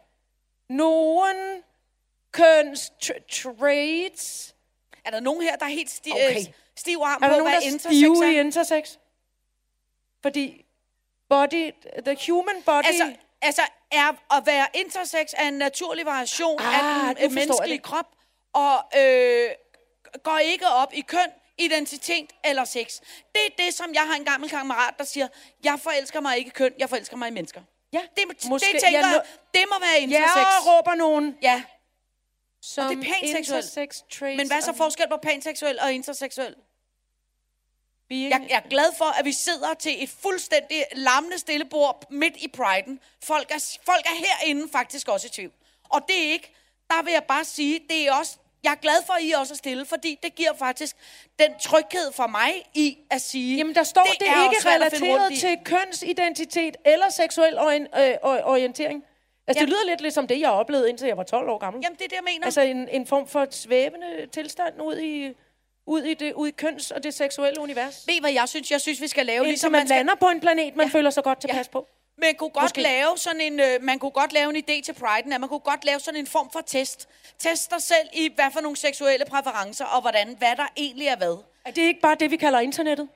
Nogen køns tra- traits. Er der nogen her, der er helt sti- Okay. okay. stiv arm Er der på, nogen, hvad der er intersex er? i intersex? Fordi body, the human body... Altså, altså er at være intersex er en naturlig variation Ah, af den øh, menneskelige krop, og øh, går ikke op i køn, identitet eller sex. Det er det, som jeg har en gammel kammerat, der siger, jeg forelsker mig ikke i køn, jeg forelsker mig i mennesker. ja, Det, måske- det tænker ja, jeg, nå- det må være intersex. Ja, råber nogen. Ja, Som det er panseksuelt. intersex traits. men hvad er så og- forskel på panseksuel og interseksuel? Jeg, jeg er glad for, at vi sidder til et fuldstændig larmende stillebord midt i priden. Folk er, folk er herinde faktisk også i tvivl. Og det er ikke, der vil jeg bare sige, det er også, jeg er glad for, at I også er stille, fordi det giver faktisk den tryghed for mig i at sige... Jamen, der står, det, det er ikke relateret til kønsidentitet eller seksuel orien, øh, or- orientering. Altså, det Jamen- lyder lidt ligesom det, jeg oplevede, indtil jeg var 12 år gammel. Jamen, det er det, jeg mener. Altså, en, en form for svævende tilstand ud i, ud i, det, ud i køns- og det seksuelle univers. Ved I, hvad jeg synes? Jeg synes, vi skal lave, Indtil ligesom man, man skal... lander på en planet, man ja. føler sig godt tilpas Ja. på. Man kunne godt Måske. lave sådan en, øh, man kunne godt lave en idé til Pride'en, at man kunne godt lave sådan en form for test. Test dig selv i, hvad for nogle seksuelle præferencer, og hvordan, hvad der egentlig er hvad. Er det ikke bare det, vi kalder internettet?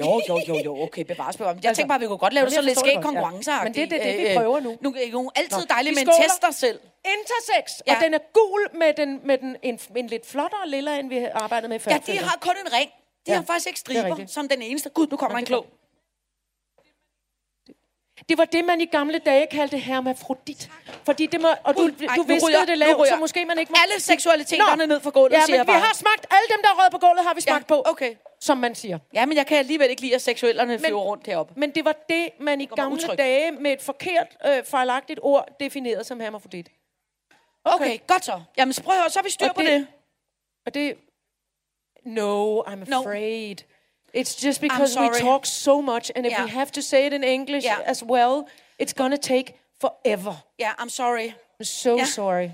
Jo, jo, jo, jo, okay, bevares, bevares. Jeg Altså, tænker bare, at vi kunne godt lave det sådan lidt skæg godt, ja. Men det er det- det, vi prøver nu. Nu er jo altid Nå, dejligt, vi men skåler. test dig selv. Intersex, ja. Og den er gul med, den, med den, en, en lidt flottere lilla, end vi arbejdede med før. Ja, de har kun en ring. De Ja, har faktisk ikke er striber, som den eneste. Gud, nu kommer en klog. Det var det, man i gamle dage kaldte hermafrodit. Fordi det må, og du, Ui, du nu viskede det lavt, så måske man ikke må... Alle seksualiteterne ned fra gulvet, ja, siger men jeg vi bare. har smagt, alle dem, der er røget på gulvet, har vi smagt Ja, på, okay. som man siger. Ja, men jeg kan alligevel ikke lide, at seksuellerne flyver rundt heroppe. Men det var det, man i gamle utryg. dage med et forkert, øh, fejlagtigt ord definerede som hermafrodit. Okay, okay godt så. Jamen, så prøv at høre, så har vi styr Og på det- det. Og det... No, I'm No. It's just because we talk so much, and if Yeah. we have to say it in English Yeah. as well, it's gonna take forever. Ja, I'm sorry. I'm so Yeah. sorry.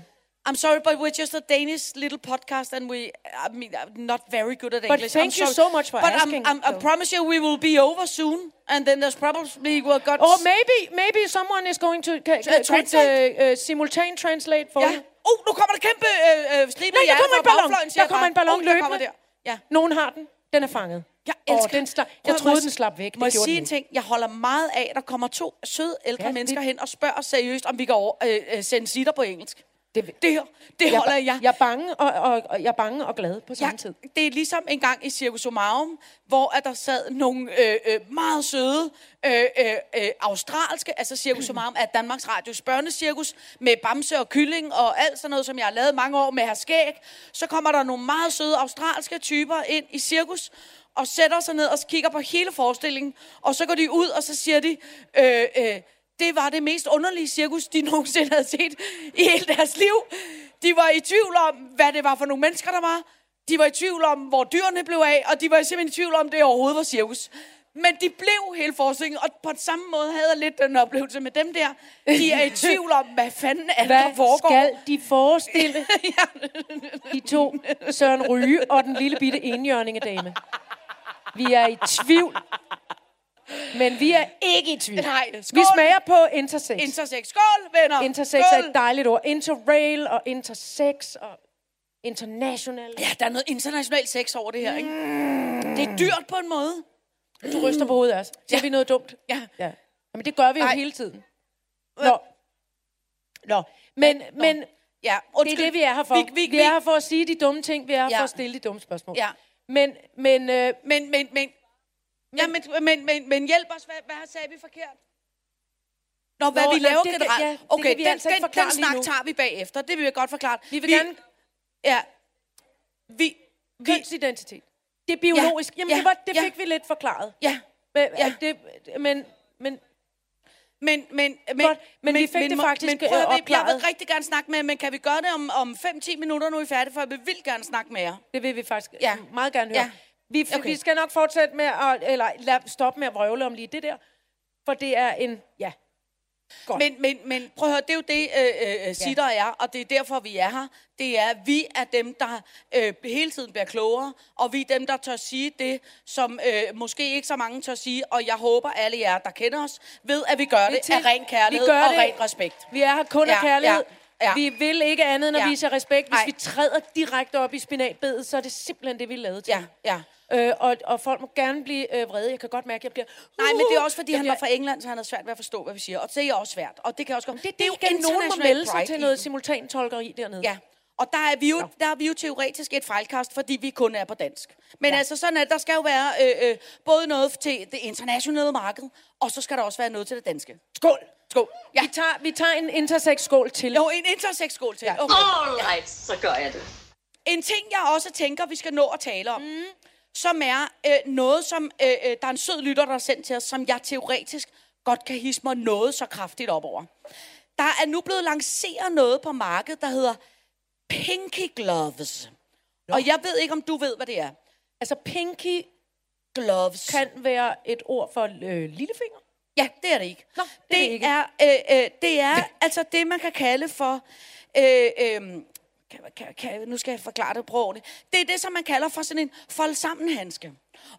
I'm sorry, but we're just a Danish little podcast, and we, I mean, I'm not very good at English. But thank I'm you so much for but asking, I'm, I promise you, we will be over soon, and then there's probably what got. Or maybe maybe someone is going to could, translate? uh, uh, simultane translate for Ja. you. Oh, nu kommer der kæmpe øh, øh, stribe Nej, der kommer en ballon. siger Der kommer en ballon. Oh, løbende. der. Ja. Nogen har den. Den er fanget. Jeg elsker den sla- jeg troede, må den slap væk. Må jeg Det sige en ting? Jeg holder meget af, at der kommer to søde ældre Ja, mennesker det- hen og spørger seriøst, om vi kan over, øh, øh, sende sitter på engelsk. Det, Det, her, det holder jeg. Jeg er bange og, og, og, jeg er bange og glad på samme tid. Ja, det er ligesom en gang i Circus Omarum, hvor at der sad nogle øh, øh, meget søde øh, øh, øh, australske, altså Circus Omarum er Danmarks Radios børnecirkus, med bamse og kylling og alt sådan noget, som jeg har lavet mange år med her skæg. Så kommer der nogle meget søde australske typer ind i cirkus, og sætter sig ned og kigger på hele forestillingen, og så går de ud, og så siger de, øh, øh, det var det mest underlige cirkus, de nogensinde havde set i hele deres liv. De var i tvivl om, hvad det var for nogle mennesker, der var. De var i tvivl om, hvor dyrene blev af, og de var simpelthen i tvivl om, det overhovedet var cirkus. Men de blev hele forestillingen, og på samme måde havde jeg lidt den oplevelse med dem der. De er i tvivl om, hvad fanden er det, der Hvad foregår. skal de forestille? De to, Søren Ryge og den lille bitte enhjørningedame. Vi er i tvivl. Men vi er ikke i tvivl. Nej, Vi skål. smager på intersex. Intersex. Skål, venner! Intersex Skål. er et dejligt ord. Interrail og intersex og international. Ja, der er noget international sex over det her, ikke? Det er dyrt på en måde. Du ryster på hovedet også. Siger Ja. vi noget dumt? Ja. ja. Jamen, det gør vi jo hele tiden. Nå. Nå. Men, men det Ja, er undskyld. det, vi er her for. Vi, Vi, vi, vi er her for at sige de dumme ting. Vi er her Ja. for at stille de dumme spørgsmål. Ja. Men, men, øh, Men, men, men, ja, men, men, men, men hjælp os, hvad, hvad sagde vi forkert? Nå, hvad Nå, vi laver det kan- generelt. ja, det okay, kan vi den, altså den, den snak nu. tager vi bagefter. Det vil jeg godt forklare. vi vil gerne Ja. Vi, vi, kønsidentitet. Det er biologisk. Jamen, Ja. det, var, det Ja. fik vi lidt forklaret. ja, Men, Ja. det, men, men men, men, men, Godt, men vi fik det må- faktisk, men prøv øh, jeg vil rigtig gerne snakke med, men kan vi gøre det om, om 5-10 minutter, nu er vi færdige, for jeg vil vildt gerne snakke med jer. det vil vi faktisk Ja. ja. meget gerne høre. Ja. Vi, Okay. vi skal nok fortsætte med at, eller lad, stoppe med at vrøvle om lige det der. For det er en, ja. Godt. Men, men, men prøv at høre, det er jo det, øh, øh, Sitter er, og det er derfor, vi er her. Det er, vi er dem, der øh, hele tiden bliver klogere, og vi er dem, der tør sige det, som øh, måske ikke så mange tør sige, og jeg håber, alle jer, der kender os, ved, at vi gør det til- af ren kærlighed vi gør og det- ren respekt. Vi er her kun af Ja, kærlighed. ja, ja. Vi vil ikke andet end at Ja. vise respekt. Hvis Ej. vi træder direkte op i spinatbedet, så er det simpelthen det, vi lavet til. Ja, ja. Øh, og, og folk må gerne blive øh, vrede. Jeg kan godt mærke, at jeg bliver... Nej, men det er også, fordi han bliver- var fra England, så han havde svært ved at forstå, hvad vi siger. Og det er også svært. Og det kan også godt... Det, det er jo igen nogen må melde sig til noget den. simultantolkeri dernede. Ja, og der er, vi jo, der er vi jo teoretisk et fejlkast, fordi vi kun er på dansk. Men ja. Altså sådan, at der skal jo være øh, øh, både noget til det internationale marked, og så skal der også være noget til det danske. Skål! Skål. Ja. Vi tager, vi tager en intersex-skål til. Jo, en intersex-skål til. Ja. Okay. Alright, så gør jeg det. En ting, jeg også tænker, vi skal nå at tale om, mm. Som er øh, noget, som øh, øh, der er en sød lytter, der har sendt til os, som jeg teoretisk godt kan hisse mig noget så kraftigt op over. Der er nu blevet lanceret noget på markedet, der hedder Pinky Gloves. Nå. Og jeg ved ikke, om du ved, hvad det er. Altså, pinky Gloves. kan være et ord for øh, lillefinger. Ja, det er det ikke. Nå, det er det, det ikke. er, øh, øh, det er altså det, man kan kalde for... Øh, øh, kan, kan, kan, nu skal jeg forklare det på. Det er det, som man kalder for sådan en fold sammen handske.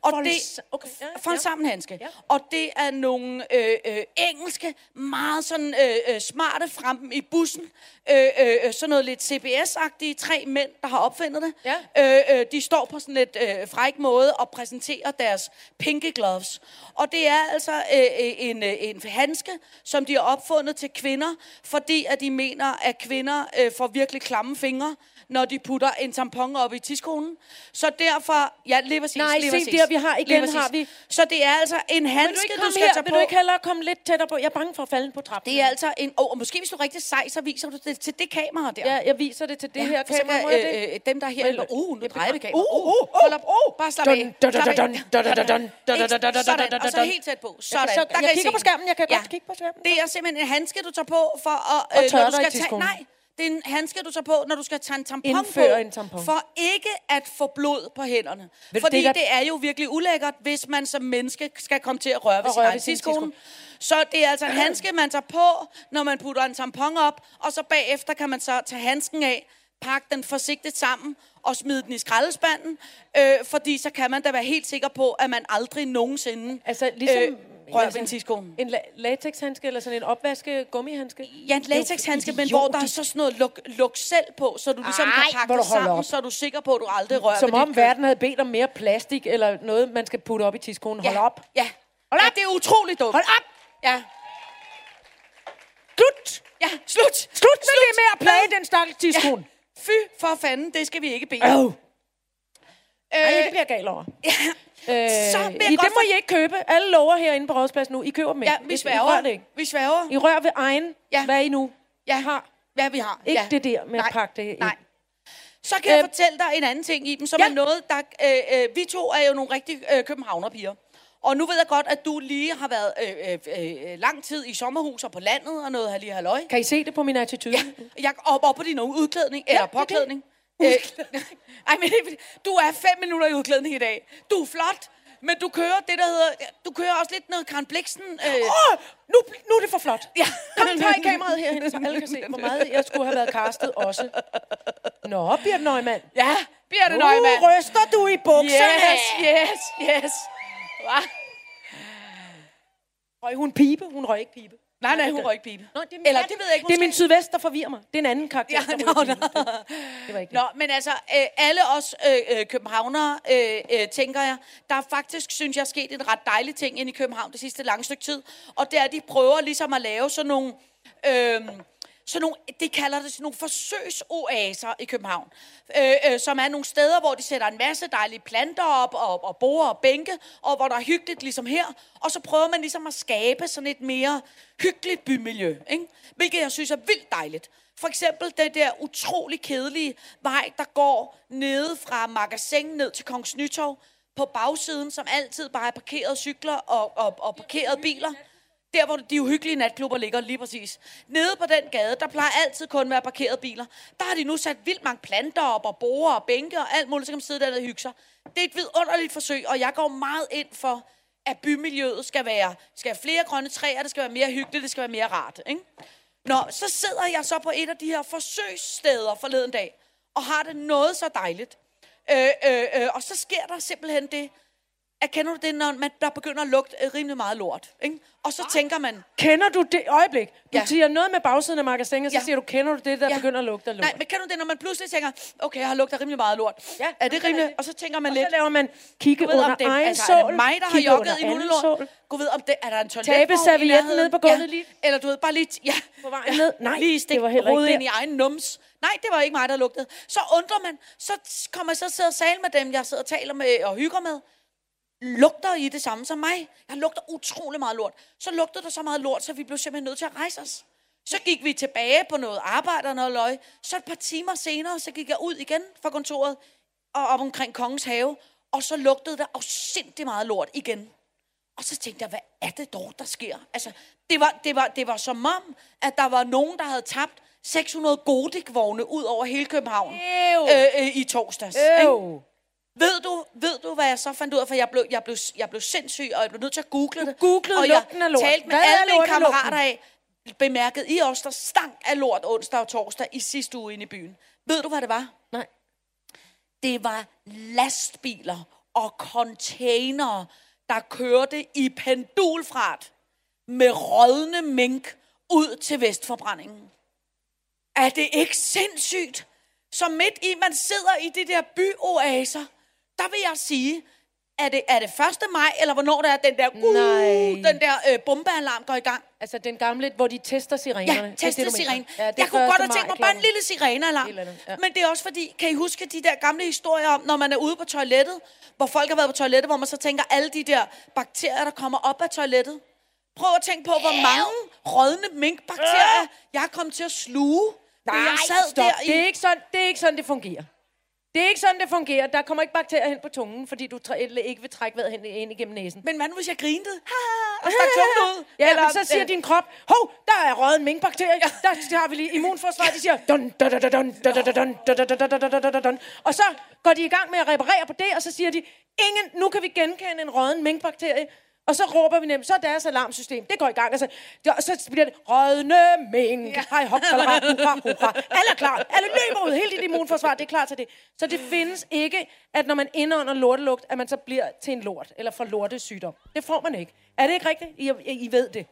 Og Fold det, sa- okay, ja, ja. sammen handske. Ja. Og det er nogle øh, øh, engelske, meget sådan øh, øh, smarte frem i bussen. Øh, øh, sådan noget lidt CBS-agtige tre mænd, der har opfundet det. Ja. Øh, øh, de står på sådan et øh, fræk måde og præsenterer deres pinky gloves. Og det er altså øh, øh, en, øh, en handske, som de har opfundet til kvinder, fordi at de mener, at kvinder øh, får virkelig klamme fingre, når de putter en tampon op i tidskonen. Så derfor, ja, lige præcis. Nej, lige præcis. Der, vi har igen, har vi- Så det er altså en Vil du handske, du, komme skal her? tage Vil på. du ikke hellere komme lidt tættere på? Jeg er bange for at falde på trappen. Det er altså en... Oh, og måske hvis du er rigtig sej, så viser du det til det kamera der. Ja, jeg viser det til det her for så kamera. kan, øh, øh, dem, der er her... Eller- Uh, nu drejer vi kameraet. Uh, uh, uh, Hold op. uh. Bare slap af. Sådan, og så helt tæt på. Sådan. så- jeg kigger på skærmen, jeg kan godt kigge på skærmen. Det er simpelthen en handske, du tager på for at... Og øh, tørre du dig i. Nej, det er en handske, du tager på, når du skal tage en tampon Indføre på. en tampon. For ikke at få blod på hænderne. du, Fordi det er det, er jo virkelig ulækkert, hvis man som menneske skal komme til at røre ved sin egen tidskone. Så det er altså en handske, man tager på, når man putter en tampon op, og så bagefter kan man så tage handsken af, pakke den forsigtigt sammen og smide den i skraldespanden, øh, fordi så kan man da være helt sikker på, at man aldrig nogensinde Altså, ligesom... øh, rører altså, ved en tidskone. En la- latexhandske, eller sådan en opvaske gummihandske? Ja, en latexhandske, men hvor der er så sådan noget luk, luk selv på, så du ligesom Ej, kan hvor pakke du det holder sammen, op. så er du sikker på, at du aldrig rører Som ved om dit verden havde bedt om mere plastik, eller noget, man skal putte op i tidskonen. Hold op. Ja. Hold ja, op. det er utroligt dumt. Hold op! Ja. Slut! Ja, slut. Slut med det med at plage den stakkels tidskone. Fy for fanden, det skal vi ikke bede. Ja. om. Oh. Ej, det bliver jeg gal over. Ja. Øh, Så I, det må I ikke købe. Alle lover herinde på Rådspladsen nu. I køber dem ikke. Ja, vi I- I sværger. det ikke. Vi sværger. I rører ved egen. Ja. Hvad er I nu? Ja, har. Hvad vi har. Ikke ja. det der med at Nej. pakke det ind. Nej. Så kan jeg Øh, fortælle dig en anden ting i dem, som ja. er noget, der... Øh, øh, vi to er jo nogle rigtig øh, københavnerpiger. Og nu ved jeg godt, at du lige har været øh, øh, øh, lang tid i sommerhus og på landet og noget her lige halløj. Kan I se det på min attitude? Ja, jeg op, op på din udklædning, eller det er det. påklædning. Øh, Ej, men du er fem minutter i udklædning i dag. Du er flot, Men du kører det, der hedder... Du kører også lidt noget Karen Bliksen... Øh, Åh, nu, nu er det for flot. Ja. Kom, tag kameraet herhen, så alle kan se, hvor meget jeg skulle have været castet også. Nå, Birte Neumann. ja, Birte Nu Neumann. ryster du i bukserne. Yes, yes, yes. Hva? Røg hun pibe? Hun røg ikke pibe. Nej, nej, hun røg ikke pibe. Nå, det er min Eller det ved jeg ikke, Det er min sydvest, der forvirrer mig. Det er en anden karakter, Ja, der nå. pibe. Det, det var ikke. Nå, men altså, øh, alle os øh, øh, københavnere, øh, øh, tænker jeg, der er faktisk, synes jeg, sket en ret dejlig ting inde i København det sidste lange stykke tid. Og det er, at de prøver ligesom at lave sådan nogle... Øh, sådan nogle, de kalder det sådan nogle forsøgsoaser i København, øh, øh, som er nogle steder, hvor de sætter en masse dejlige planter op, og, og borer og bænke, og hvor der er hyggeligt ligesom her, og så prøver man ligesom at skabe sådan et mere hyggeligt bymiljø, ikke? hvilket jeg synes er vildt dejligt. For eksempel den der utrolig kedelige vej, der går nede fra magasin ned til Kongens Nytorv, på bagsiden, som altid bare er parkeret cykler og, og, og parkerede biler. Der, hvor de uhyggelige natklubber ligger lige præcis. Nede på den gade, der plejer altid kun at være parkerede biler. Der har de nu sat vildt mange planter op og borer og bænke og alt muligt, så kan man sidde der og hygge sig. Det er et vidunderligt forsøg, og jeg går meget ind for, at bymiljøet skal være, skal have flere grønne træer, det skal være mere hyggeligt, det skal være mere rart. Ikke? Nå, så sidder jeg så på et af de her forsøgssteder forleden dag, og har det noget så dejligt. Øh, øh, øh, og så sker der simpelthen det, at kender du det, når man, der begynder at lugte øh, rimelig meget lort. Ikke? Og så tænker man, Kender du det? Øjeblik. Du Ja. ja. siger noget med bagsiden af magasinet, og så Ja. ja. siger du, kender du det, der Ja. ja. begynder at lugte af lort? nej, men kender du det, når man pludselig tænker, okay, jeg har lugtet rimelig meget lort. Ja, er det er rimeligt? det. Og så tænker man og lidt, så laver man kigge ved, under om det, egen altså, er sål, det mig, der har jogget i hundelort? Gud ved, om det, er der en toilet Tabe servietten nede på gulvet lige. Eller du ved, bare lige, ja, På vejen ned. Nej, lige stik det var heller ikke ind i egen nums. Nej, det var ikke mig, der lugtede. Så undrer man, så kommer jeg så og sidder og tale med dem, jeg sidder og taler med og hygger med. Lugter I det samme som mig? Jeg lugter utrolig meget lort. Så lugtede der så meget lort, så vi blev simpelthen nødt til at rejse os. Så gik vi tilbage på noget arbejde og noget løg. Så et par timer senere, så gik jeg ud igen fra kontoret og op omkring Kongens Have. Og så lugtede der afsindig meget lort igen. Og så tænkte jeg, hvad er det dog, der sker? Altså, det var, det var, det var som om, at der var nogen, der havde tabt 600 Godik-vogne ud over hele København øh, øh, i torsdags. ikke? Ved du, ved du, hvad jeg så fandt ud af? For jeg blev, jeg blev, jeg blev sindssyg, og jeg blev nødt til at google det. googlede og jeg lugten af lort. talte med Hvad alle mine kammerater af. Bemærkede I også, der stank af lort onsdag og torsdag i sidste uge inde i byen. Ved du, hvad det var? Nej. Det var lastbiler og containere, der kørte i pendulfart med rådne mink ud til Vestforbrændingen. Er det ikke sindssygt? Så midt i, man sidder i de der byoaser, der vil jeg sige, er det, er det 1. maj, eller hvornår der er den der, uh, Nej. den der øh, bombealarm går i gang? Altså den gamle, hvor de tester sirenerne. Ja, Det er teste det, du mener. siren. Ja, jeg kunne godt 1. have tænkt mig bare en lille sirenealarm. Ja. Men det er også fordi, kan I huske de der gamle historier om, når man er ude på toilettet, hvor folk har været på toilettet, hvor man så tænker, alle de der bakterier, der kommer op af toilettet. Prøv at tænke på, hvor mange rådne minkbakterier, jeg er kommet til at sluge. Nej, jeg sad stop. der Det, er i... ikke sådan, det er ikke sådan, det fungerer. Det er ikke sådan, det fungerer. Der kommer ikke bakterier hen på tungen, fordi du ikke vil trække vejret hen, ind igennem næsen. Men hvad nu, hvis jeg grinede? Og stak tungen ud? Ja, Eller, men så siger øh, din krop, hov, der er røget en minkbakterie. Ja. Der har vi lige immunforsvaret, de siger, dun, dun, dun, dun, dun, dun, dun, dun, dun, dun, dun, dun, dun, dun, dun. og så går de i gang med at reparere på det, og så siger de, ingen, nu kan vi genkende en røden minkbakterie. Og så råber vi nemt, så er deres alarmsystem, det går i gang. Altså, og så bliver det, rødne mink, ja. hej hop, hurra, hurra, hurra. Alle er klar, alle løber ud, hele dit immunforsvar, det er klar til det. Så det findes ikke, at når man indånder lortelugt, at man så bliver til en lort, eller får lortesygdom. Det får man ikke. Er det ikke rigtigt? I, I, I ved det.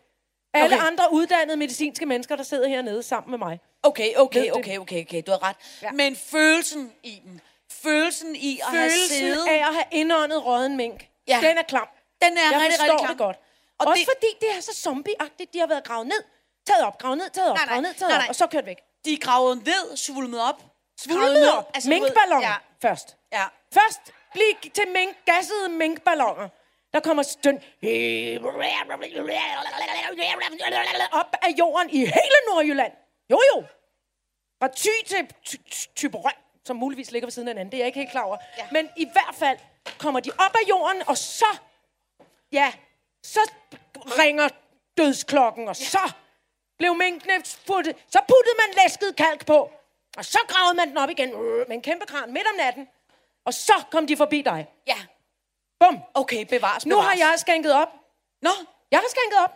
Alle Okay. andre uddannede medicinske mennesker, der sidder hernede sammen med mig. Okay, okay, okay, okay, okay, du har ret. Ja. Men følelsen i dem, følelsen i at have Følelsen siddet... af at have indåndet røden mink, Ja. den er klam. Den er Jeg rigtig, forstår rigtig klam. det godt. Og Også det- fordi det er så zombieagtigt. De har været gravet ned, taget op, gravet ned, taget op, Nej, gravet ned, taget nej, op, nej. og så kørt væk. De er gravet ned, svulmet op. Svulmet op. Altså, Minkballon Ja, først. ja. Først bliv til mink, gassede minkballoner. Der kommer støn op af jorden i hele Nordjylland. Jo, jo. Fra til Ty- Ty- Thyborøn, som muligvis ligger ved siden af hinanden. Det er jeg ikke helt klar over. Ja. Men i hvert fald kommer de op af jorden, og så, ja, så ringer dødsklokken, og så blev minkene puttet. Så puttede man læsket kalk på, og så gravede man den op igen øh, med en kæmpe kran midt om natten. Og så kom de forbi dig. Ja. Bum. Okay, bevares, Nu har bevares. jeg skænket op. Nå, Jeg har skænket op.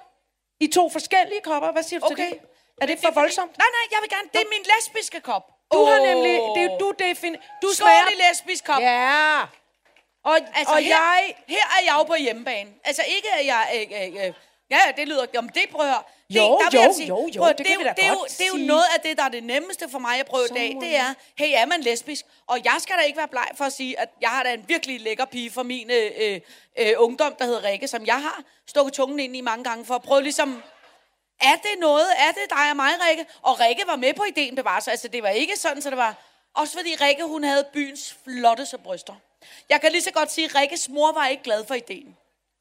I to forskellige kopper. Hvad siger du okay. til det? Er det for fordi- voldsomt? Nej, nej, jeg vil gerne. Det er min lesbiske kop. Du har Åh. nemlig... Det du defin... Du Skål smager... i lesbisk kop. Ja. Og, Altså, og her, jeg... her er jeg jo på hjemmebane. Altså ikke, at jeg... Øh, øh, øh, ja, det lyder... Om det prøver. Det, Jo, der vil jo, jeg sige, jo, jo, prøv det er kan jo- vi da det godt Det er jo noget af det, der er det nemmeste for mig at prøve i Så dag. Det er, hey, er man lesbisk? Og jeg skal da ikke være bleg for at sige, at jeg har da en virkelig lækker pige fra min øh, øh, øh, ungdom, der hedder Rikke, som jeg har stukket tungen ind i mange gange for at prøve ligesom... Er det noget? Er det dig og mig, Rikke? Og Rikke var med på ideen bevares. Altså, det var ikke sådan, så det var... Også fordi Rikke, hun havde byens flotteste bryster. Jeg kan lige så godt sige, at Rikkes mor var ikke glad for ideen.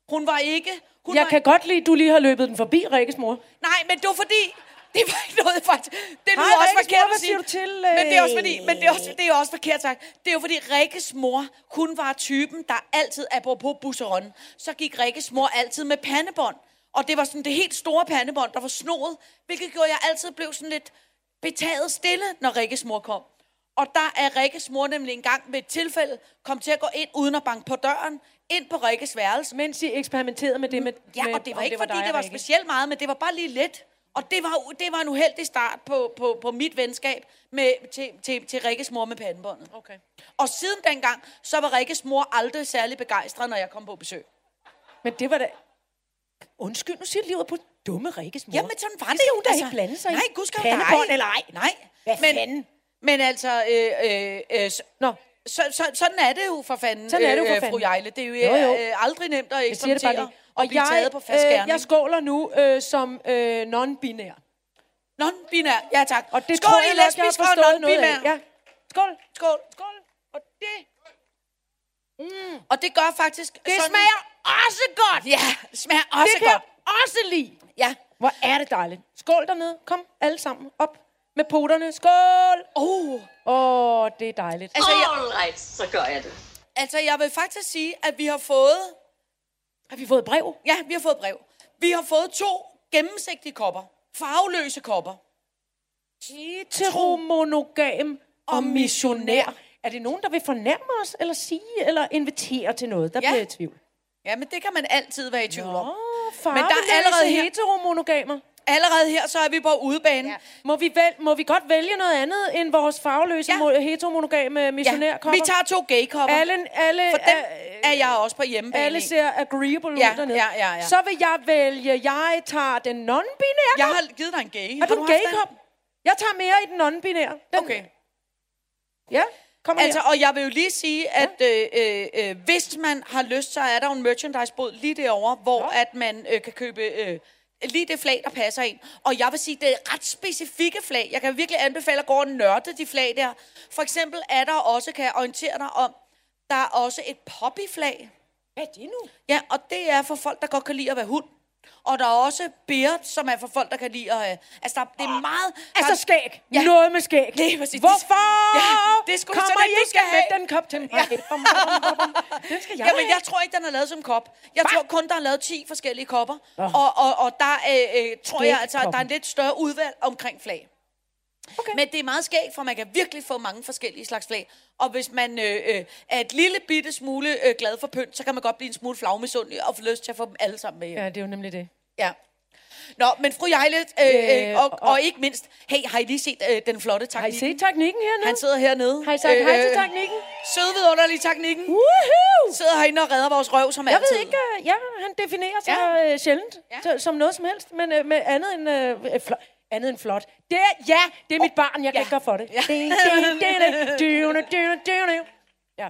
Hun var ikke... Hun Jeg var, kan godt lide, at du lige har løbet den forbi, Rikkes mor. Nej, men det var fordi... Det var ikke noget faktisk. Det lyder også Rikkes forkert mor, at sige. du til, Men det er også øh, fordi... Men det er også, det er også forkert sagt. Det er jo fordi Rikkes mor, hun var typen, der altid, apropos busseron, så gik Rikkes mor altid med pandebånd. Og det var sådan det helt store pandebånd, der var snoet, hvilket gjorde, at jeg altid blev sådan lidt betaget stille, når Rikkes mor kom. Og der er Rikkes mor nemlig engang ved et tilfælde kom til at gå ind uden at banke på døren, ind på Rikkes værelse. Mens I eksperimenterede med det med... Ja, med, og det var ikke, fordi dig det og var Rikke. specielt meget, men det var bare lige lidt. Og det var, det var en uheldig start på, på, på mit venskab med, til, til, til Rikkes mor med pandebåndet. Okay. Og siden dengang, så var Rikkes mor aldrig særlig begejstret, når jeg kom på besøg. Men det var da... Undskyld, nu siger ud på dumme Rikkes mor. Jamen, sådan var det. det jo. hun da ikke blande sig i. Nej, skal Pandebånd eller ej. Nej. Hvad men, fanden? Men altså, øh, øh, øh, så, Nå, så, så, sådan er det jo for fanden, Sådan er det jo for øh, fru. Jejle. Det er jo, Jo, jo. Øh, aldrig nemt at jeg siger det bare eksperimentere lige. og blive taget på fast øh, jeg skåler nu øh, som øh, non-binær. Non-binær, ja tak. Og det Skål tror i jeg nok, jeg har lesbisk og forstået noget af. non-binær. Ja. Skål. Skål. Skål. Og det... Mm. Og det gør faktisk... Det smager også godt. Ja, smager også det kan godt. jeg også lide. Ja. Hvor er det dejligt. Skål dernede. Kom alle sammen op med poterne. Skål. Oh. Åh, oh, det er dejligt. Altså, jeg, Alright, så gør jeg det. altså, jeg vil faktisk sige, at vi har fået... Har vi fået brev? Ja, vi har fået brev. Vi har fået to gennemsigtige kopper. Farveløse kopper. Heteromonogam og missionær. Er det nogen, der vil fornærme os, eller sige, eller invitere til noget? Der Ja. bliver jeg i tvivl. Ja, men det kan man altid være i tvivl om. Åh, Men der er allerede her- heteromonogamer. Allerede her, så er vi på udebane. Ja. Må vi, vel, må vi godt vælge noget andet end vores farveløse Ja. ja. heteromonogame missionærkopper? vi tager to gay-kopper. alle, alle, For dem er, er jeg også på hjemmebane alle ser agreeable Ja, ud dernede. ja, ja, ja. Så vil jeg vælge, jeg tager den non-binære Jeg har givet dig en gay. Har du en haft den? gay-kop? Jeg tager mere i den non-binære. Den, Okay. Ja, kom Altså, her. og jeg vil jo lige sige, at øh, øh, øh, hvis man har lyst, så er der jo en merchandise-bod lige derovre, hvor Ja. at man øh, kan købe øh, lige det flag, der passer ind. Og jeg vil sige, det er ret specifikke flag. Jeg kan virkelig anbefale at gå og nørde de flag der. For eksempel er der også, kan jeg orientere dig om, der er også et poppy-flag. Hvad er det nu? Ja, og det er for folk, der godt kan lide at være hund. Og der er også beard, som er for folk, der kan lide at... øh, Altså, der, det er meget... Altså der, skæg. Ja. Noget med skæg. Lige præcis. Hvorfor Ja, det er sgu kommer sådan, I ikke skal have. den kop til mig? Ja. Den skal jeg Jamen, jeg tror ikke, den er lavet som kop. Jeg tror kun, der er lavet 10 forskellige kopper. Og, og, og der øh, øh, tror jeg altså, at der er en lidt større udvalg omkring flag. Okay. Men det er meget skægt, for man kan virkelig få mange forskellige slags flag. Og hvis man øh, øh, er et lille bitte smule øh, glad for pynt, så kan man godt blive en smule flagmisundelig og få lyst til at få dem alle sammen med hjem. Ja, det er jo nemlig det. Ja. Nå, men fru Jejle, øh, øh, Øh, og, og, og- ikke mindst, hey, har I lige set øh, den flotte Har I teknik? set teknikken hernede? Han sidder hernede. Har I sagt hej til teknikken? Søde vidunderlige teknikken. Woohoo! Sidder herinde og redder vores røv som Jeg altid. ved ikke, øh, ja, han definerer sig Ja. øh, sjældent Ja. som noget som helst, men øh, med andet end, øh, øh, fl- andet end flot. Det ja, det er mit barn, jeg kan ja. ikke gøre for det. Ja. Ja.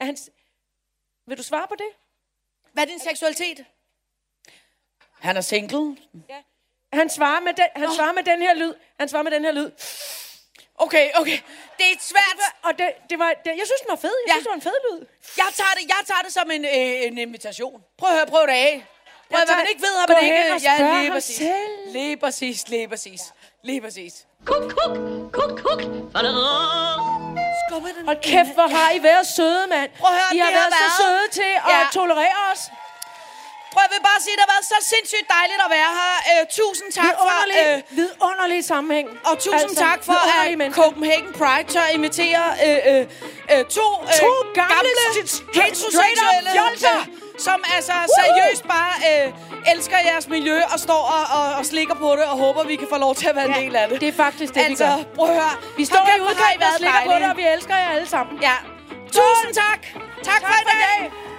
Er han, vil du svare på det? Hvad er din seksualitet? Han er single. Han svarer med den, han svarer med den her lyd. Han svarer med den her lyd. Okay, okay. Det er svært. Og det, det var, det, jeg synes, den var fed. Jeg Ja. synes, det var en fed lyd. Jeg tager det, jeg tager det som en, øh, en invitation. Prøv at høre, prøv det af. Prøv at, hvad man ikke ved, Gå man ikke... hen og ja, spørg lige ham præcis. selv. Lige præcis, lige præcis. Lige præcis. Kuk, kuk, kuk, kuk. Hold kæft, hvor har I været søde, mand. Prøv at høre, I har det har været, så været- søde til at Ja. tolerere os. Prøv, jeg vil bare sige, det har været så sindssygt dejligt at være her. Øh, tusind tak for... Vidunderlig, Øh, øh, vidunderlig sammenhæng. og tusind altså, tak for, at mennesker. Copenhagen Pride tør invitere øh, øh, øh, to, øh, To gamle, heteroseksuelle fjolser. Som altså seriøst bare øh, elsker jeres miljø og står og, og, og slikker på det og håber, vi kan få lov til at være en del af det. Det er faktisk det, altså, vi gør. prøv at høre. Vi står i udkanten og slikker på det, og vi elsker jer alle sammen. Ja. Tusind tak. Tak, tak for i dag.